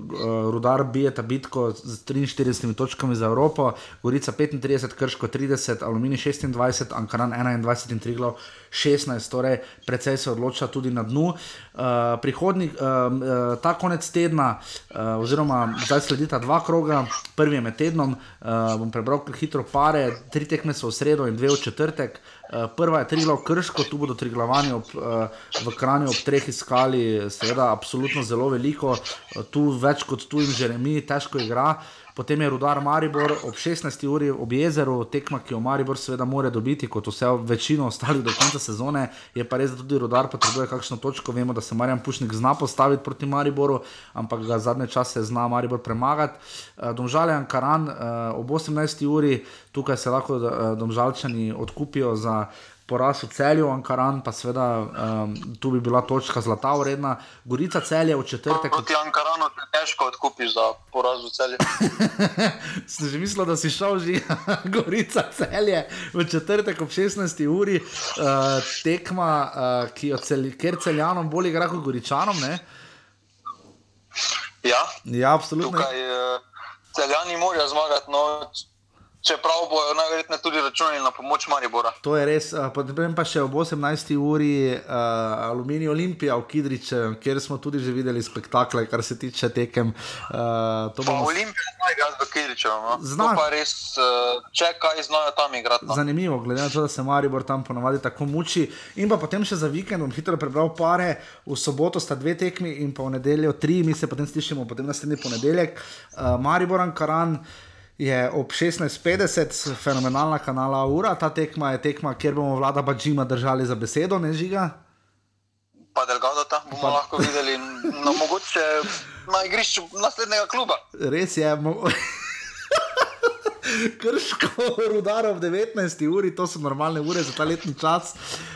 Rudar bijeta bitko z 43 točkami za Evropo, Gorica 35, Krško 30, Aluminij 26, Ankaran 21 in Triglav 16, torej precej se odloča tudi na dnu. Uh, prihodnji, uh, uh, ta konec tedna, uh, oziroma zdaj sledita dva kroga, prvi je med tednom, uh, bom prebral hitro pare, tri tekme so v sredo in dve v četrtek. Uh, prva je Triglav Krško, tu bodo Triglavani ob, uh, v Kranju ob treh iskali, seveda, absolutno zelo veliko, uh, tu več kot tu jim Žeremi, težko igra. Potem je Rudar Maribor ob 16. uri ob jezeru, tekma, ki jo Maribor seveda more dobiti, kot vse večino ostalih do konca sezone. Je pa res, da tudi Rudar potrebuje kakšno točko. Vemo, da se Marjan Pušnik zna postaviti proti Mariboru, ampak ga zadnje čase zna Maribor premagati. Uh, Domžale Ankaran uh, ob 18. uri, tukaj se lahko uh, domžalčani odkupijo za poraz v celju, Ankaran pa seveda um, tu bi bila točka zlata vredna. Gorica celje v četrtek. Proti Ankaranu te težko odkupiš za poraz v celju. Sem že mislil, da si šel že Gorica celje v četrtek ob 16. uri, uh, tekma, uh, ki jo cel, ker celjanom bolj igra kot Goričanom. Ne? Ja, Ja, absolutno. tukaj uh, celjani morajo zmagati, no, čeprav bojo najverjetneje tudi računali na pomoč Maribora. To je res. Potem pa še ob 18. uri uh, Aluminij Olimpija v Kidriče, kjer smo tudi že videli spektakle, kar se tiče tekem. Uh, bomo Olimpija zna igrati v Kiričevu. No. Zna. To pa res, uh, če kaj znajo tam igrati. No. Zanimivo, glede na to, da se Maribor tam ponavadi tako muči. In pa potem še za vikend, bom hitro prebral pare, v soboto sta dve tekmi in pa v nedeljo tri, mi se potem slišimo, potem naslednji ponedeljek. Uh, Maribor Ankaran. Je ob 16:50 fenomenalna kanala Ura, ta tekma je tekma, kjer bomo vlada Bačima držali za besedo, ne žiga. Pa Delgado tam bomo pa... lahko videli, no, mogoče na igrišču naslednjega kluba. Res je. Mo... Krško, rudar ob 19. uri, to so normalne ure za ta letni čas. Uh,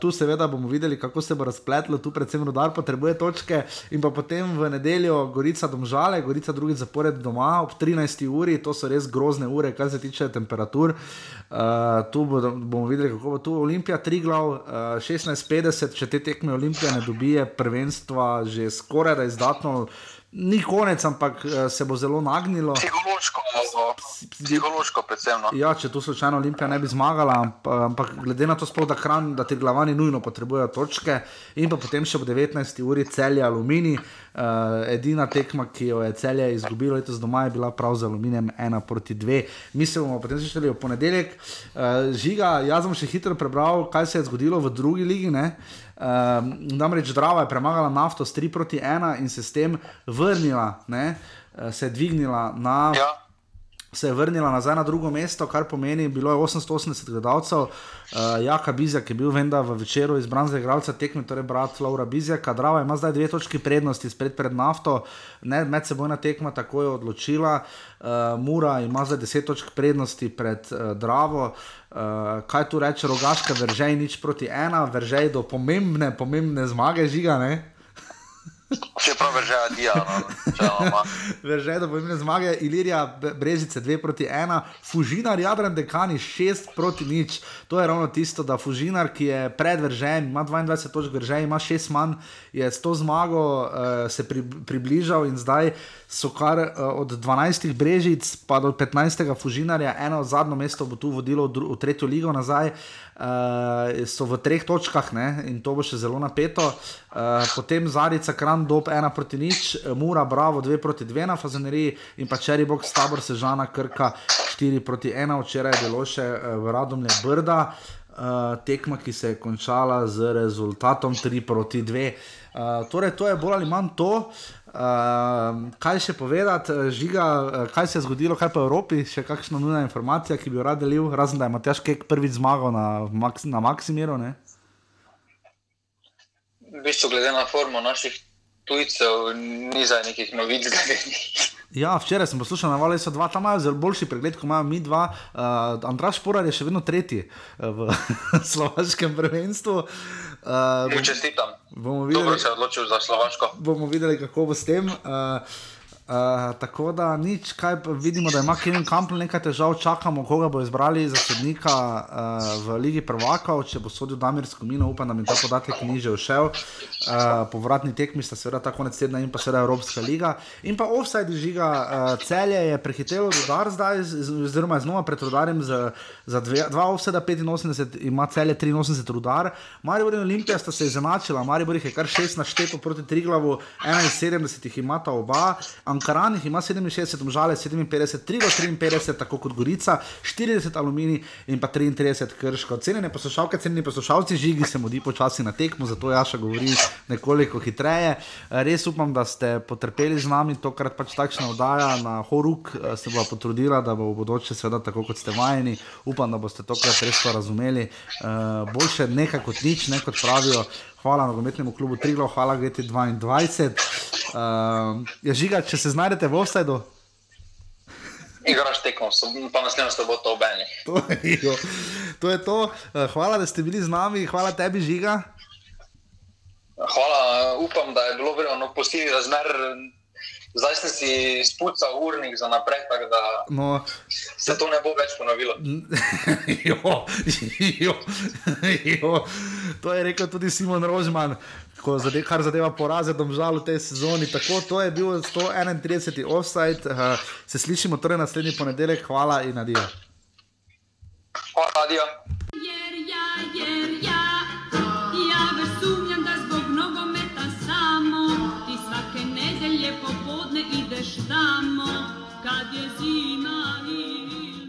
tu seveda bomo videli, kako se bo razpletlo, tu predvsem rudar potrebuje točke. In pa potem v nedeljo Gorica domžale, Gorica drugi zapored doma ob 13. uri, to so res grozne ure, kar se tiče temperatur. Uh, tu bodo, bomo videli, kako bo tu Olimpija, tri glav, uh, 16:50, če te tekme Olimpija ne dobije, prvenstva že skoraj da izdatno. Ni konec, ampak eh, se bo zelo nagnilo. Psihološko, no, psihološko predvsem. No. Ja, če tu slučajno Olimpija ne bi zmagala, amp- ampak glede na to, sploh, da, hran, da ti glavani nujno potrebujejo točke, in pa potem še ob 19. uri celje Aluminij. Uh, edina tekma, ki jo je celje izgubilo letos doma, je bila prav z Aluminijem 1 proti 2. Mi se bomo potem slišali v ponedeljek. Uh, žiga, jaz sem še hitro prebral, kaj se je zgodilo v drugi ligi. Ne? Uh, namreč Drava je premagala nafto s 3 proti 1 in se s tem vrnila, ne? Uh, se je dvignila na. Ja. Se je vrnila nazaj na drugo mesto, kar pomeni, bilo je 880 gledalcev. Uh, Jaka Bizjak je bil venda v večeru izbran za igralca tekme, torej brat Laura Bizjaka. Drava ima zdaj dve točki prednosti spred pred nafto, ne, medsebojna tekma tako je odločila. Uh, Mura ima zdaj 10 točk prednosti pred uh, Dravo. Uh, kaj tu reče Rogaška, veržej nič proti ena, veržej do pomembne, pomembne zmage žiga. Ne? Čeprav vežeja Diana. Veže, da bo imel zmage, Ilirija, Brežice 2 proti 1, Fužinar, Jadran, Dekani 6 proti 0. To je ravno tisto, da Fužinar, ki je pred Veržem, ima 22 točk Veržem, ima 6 manj, je s to zmago uh, se pri, približal in zdaj so kar uh, od 12 Brežic pa do 15. Fužinarja, eno zadnjo mesto bo tu vodilo v, v tretjo ligo nazaj. Uh, so v treh točkah ne, in to bo še zelo napeto. Uh, potem Zarica, Kran, Dob 1 proti nič, Mura, Bravo 2 proti 2 na Fazaneriji in pa Čeri Box, Tabor, Sežana, Krka 4 proti 1, včeraj je bilo še uh, v Radomlje Brda. Uh, tekma, ki se je končala z rezultatom 3 proti 2. Uh, torej, to je bolj ali manj to. Uh, kaj še povedati, eh, žiga, eh, kaj se je zgodilo, kaj v Evropi, še kakšna nujna informacija, ki bi jo rad delil, razen da je Matjaš Kek prvič zmagal na, Maks- na Maksimiru. Ne? V bistvu, glede na formo naših tujcev, ni za nekih novic glede njih. Ja, včeraj sem poslušal, na so dva, tam imajo zelo boljši pregled, kot imajo mi dva. Uh, Andraš Porar je še vedno tretji uh, v slovaškem prvenstvu. Uh, Mu čestitam. bomo Dobro videli, se je odločil za Slovaško. bomo videli, kako bo s tem. Uh, Uh, tako da nič, kaj vidimo, da ima Kevin Campbell nekaj težav, čakamo, koga bo izbrali za sodnika uh, v Ligi Prvakov, če bo sodil Damir Skomino, upam, da mi ta podatek ni že všel. Uh, povratni tekmi sta seveda ta konec tedna in pa seveda Evropska liga. In pa offside žiga, uh, celje je prehitelo rudar zdaj, z- z- oziroma znova pred rudarjem za, za dve, dva offside, 85 ima celje 83 rudar. Maribor in Olimpija sta se izenačila, Maribor jih je kar 6 našteto proti Triglavu, 71 jih imata oba. Ankaran jih ima 67, Mžale 57, Triglav 53, tako kot Gorica, 40 Aluminij in pa 33 Krško. Cenjene poslušalke, cenjeni poslušalci, žigi se mudi počasi na tekmo, zato Jaša govori nekoliko hitreje. Res upam, da ste potrpeli z nami, tokrat pač takšna oddaja na Horuk eh, se bo potrudila, da bo v bodoče seveda tako kot ste vajeni. Upam, da boste tokrat res to razumeli. Uh, boljše nekaj kot nič, ne kot pravijo. Hvala nogometnemu klubu Triglav, hvala GT22. Uh, je žiga, če se znajdete v offsajdu. Igraš tekmo, pa naslednjo soboto ob enih. To jo. to je to. Eh, Hvala, da ste bili z nami, hvala tebi, žiga. Hvala, upam, da je bilo vremeno posebej razmer. Zdaj sem si spucal urnik za naprej, tako da No, se to ne bo več ponovilo. jo, jo, jo. To je rekel tudi Simon Rožman, zade, kar zadeva poraze, domžal v tej sezoni. Tako, to je bil 131. offside. Uh, se slišimo torej naslednji ponedeljek, hvala in adijo. Hvala, adijo. Jer ja, jer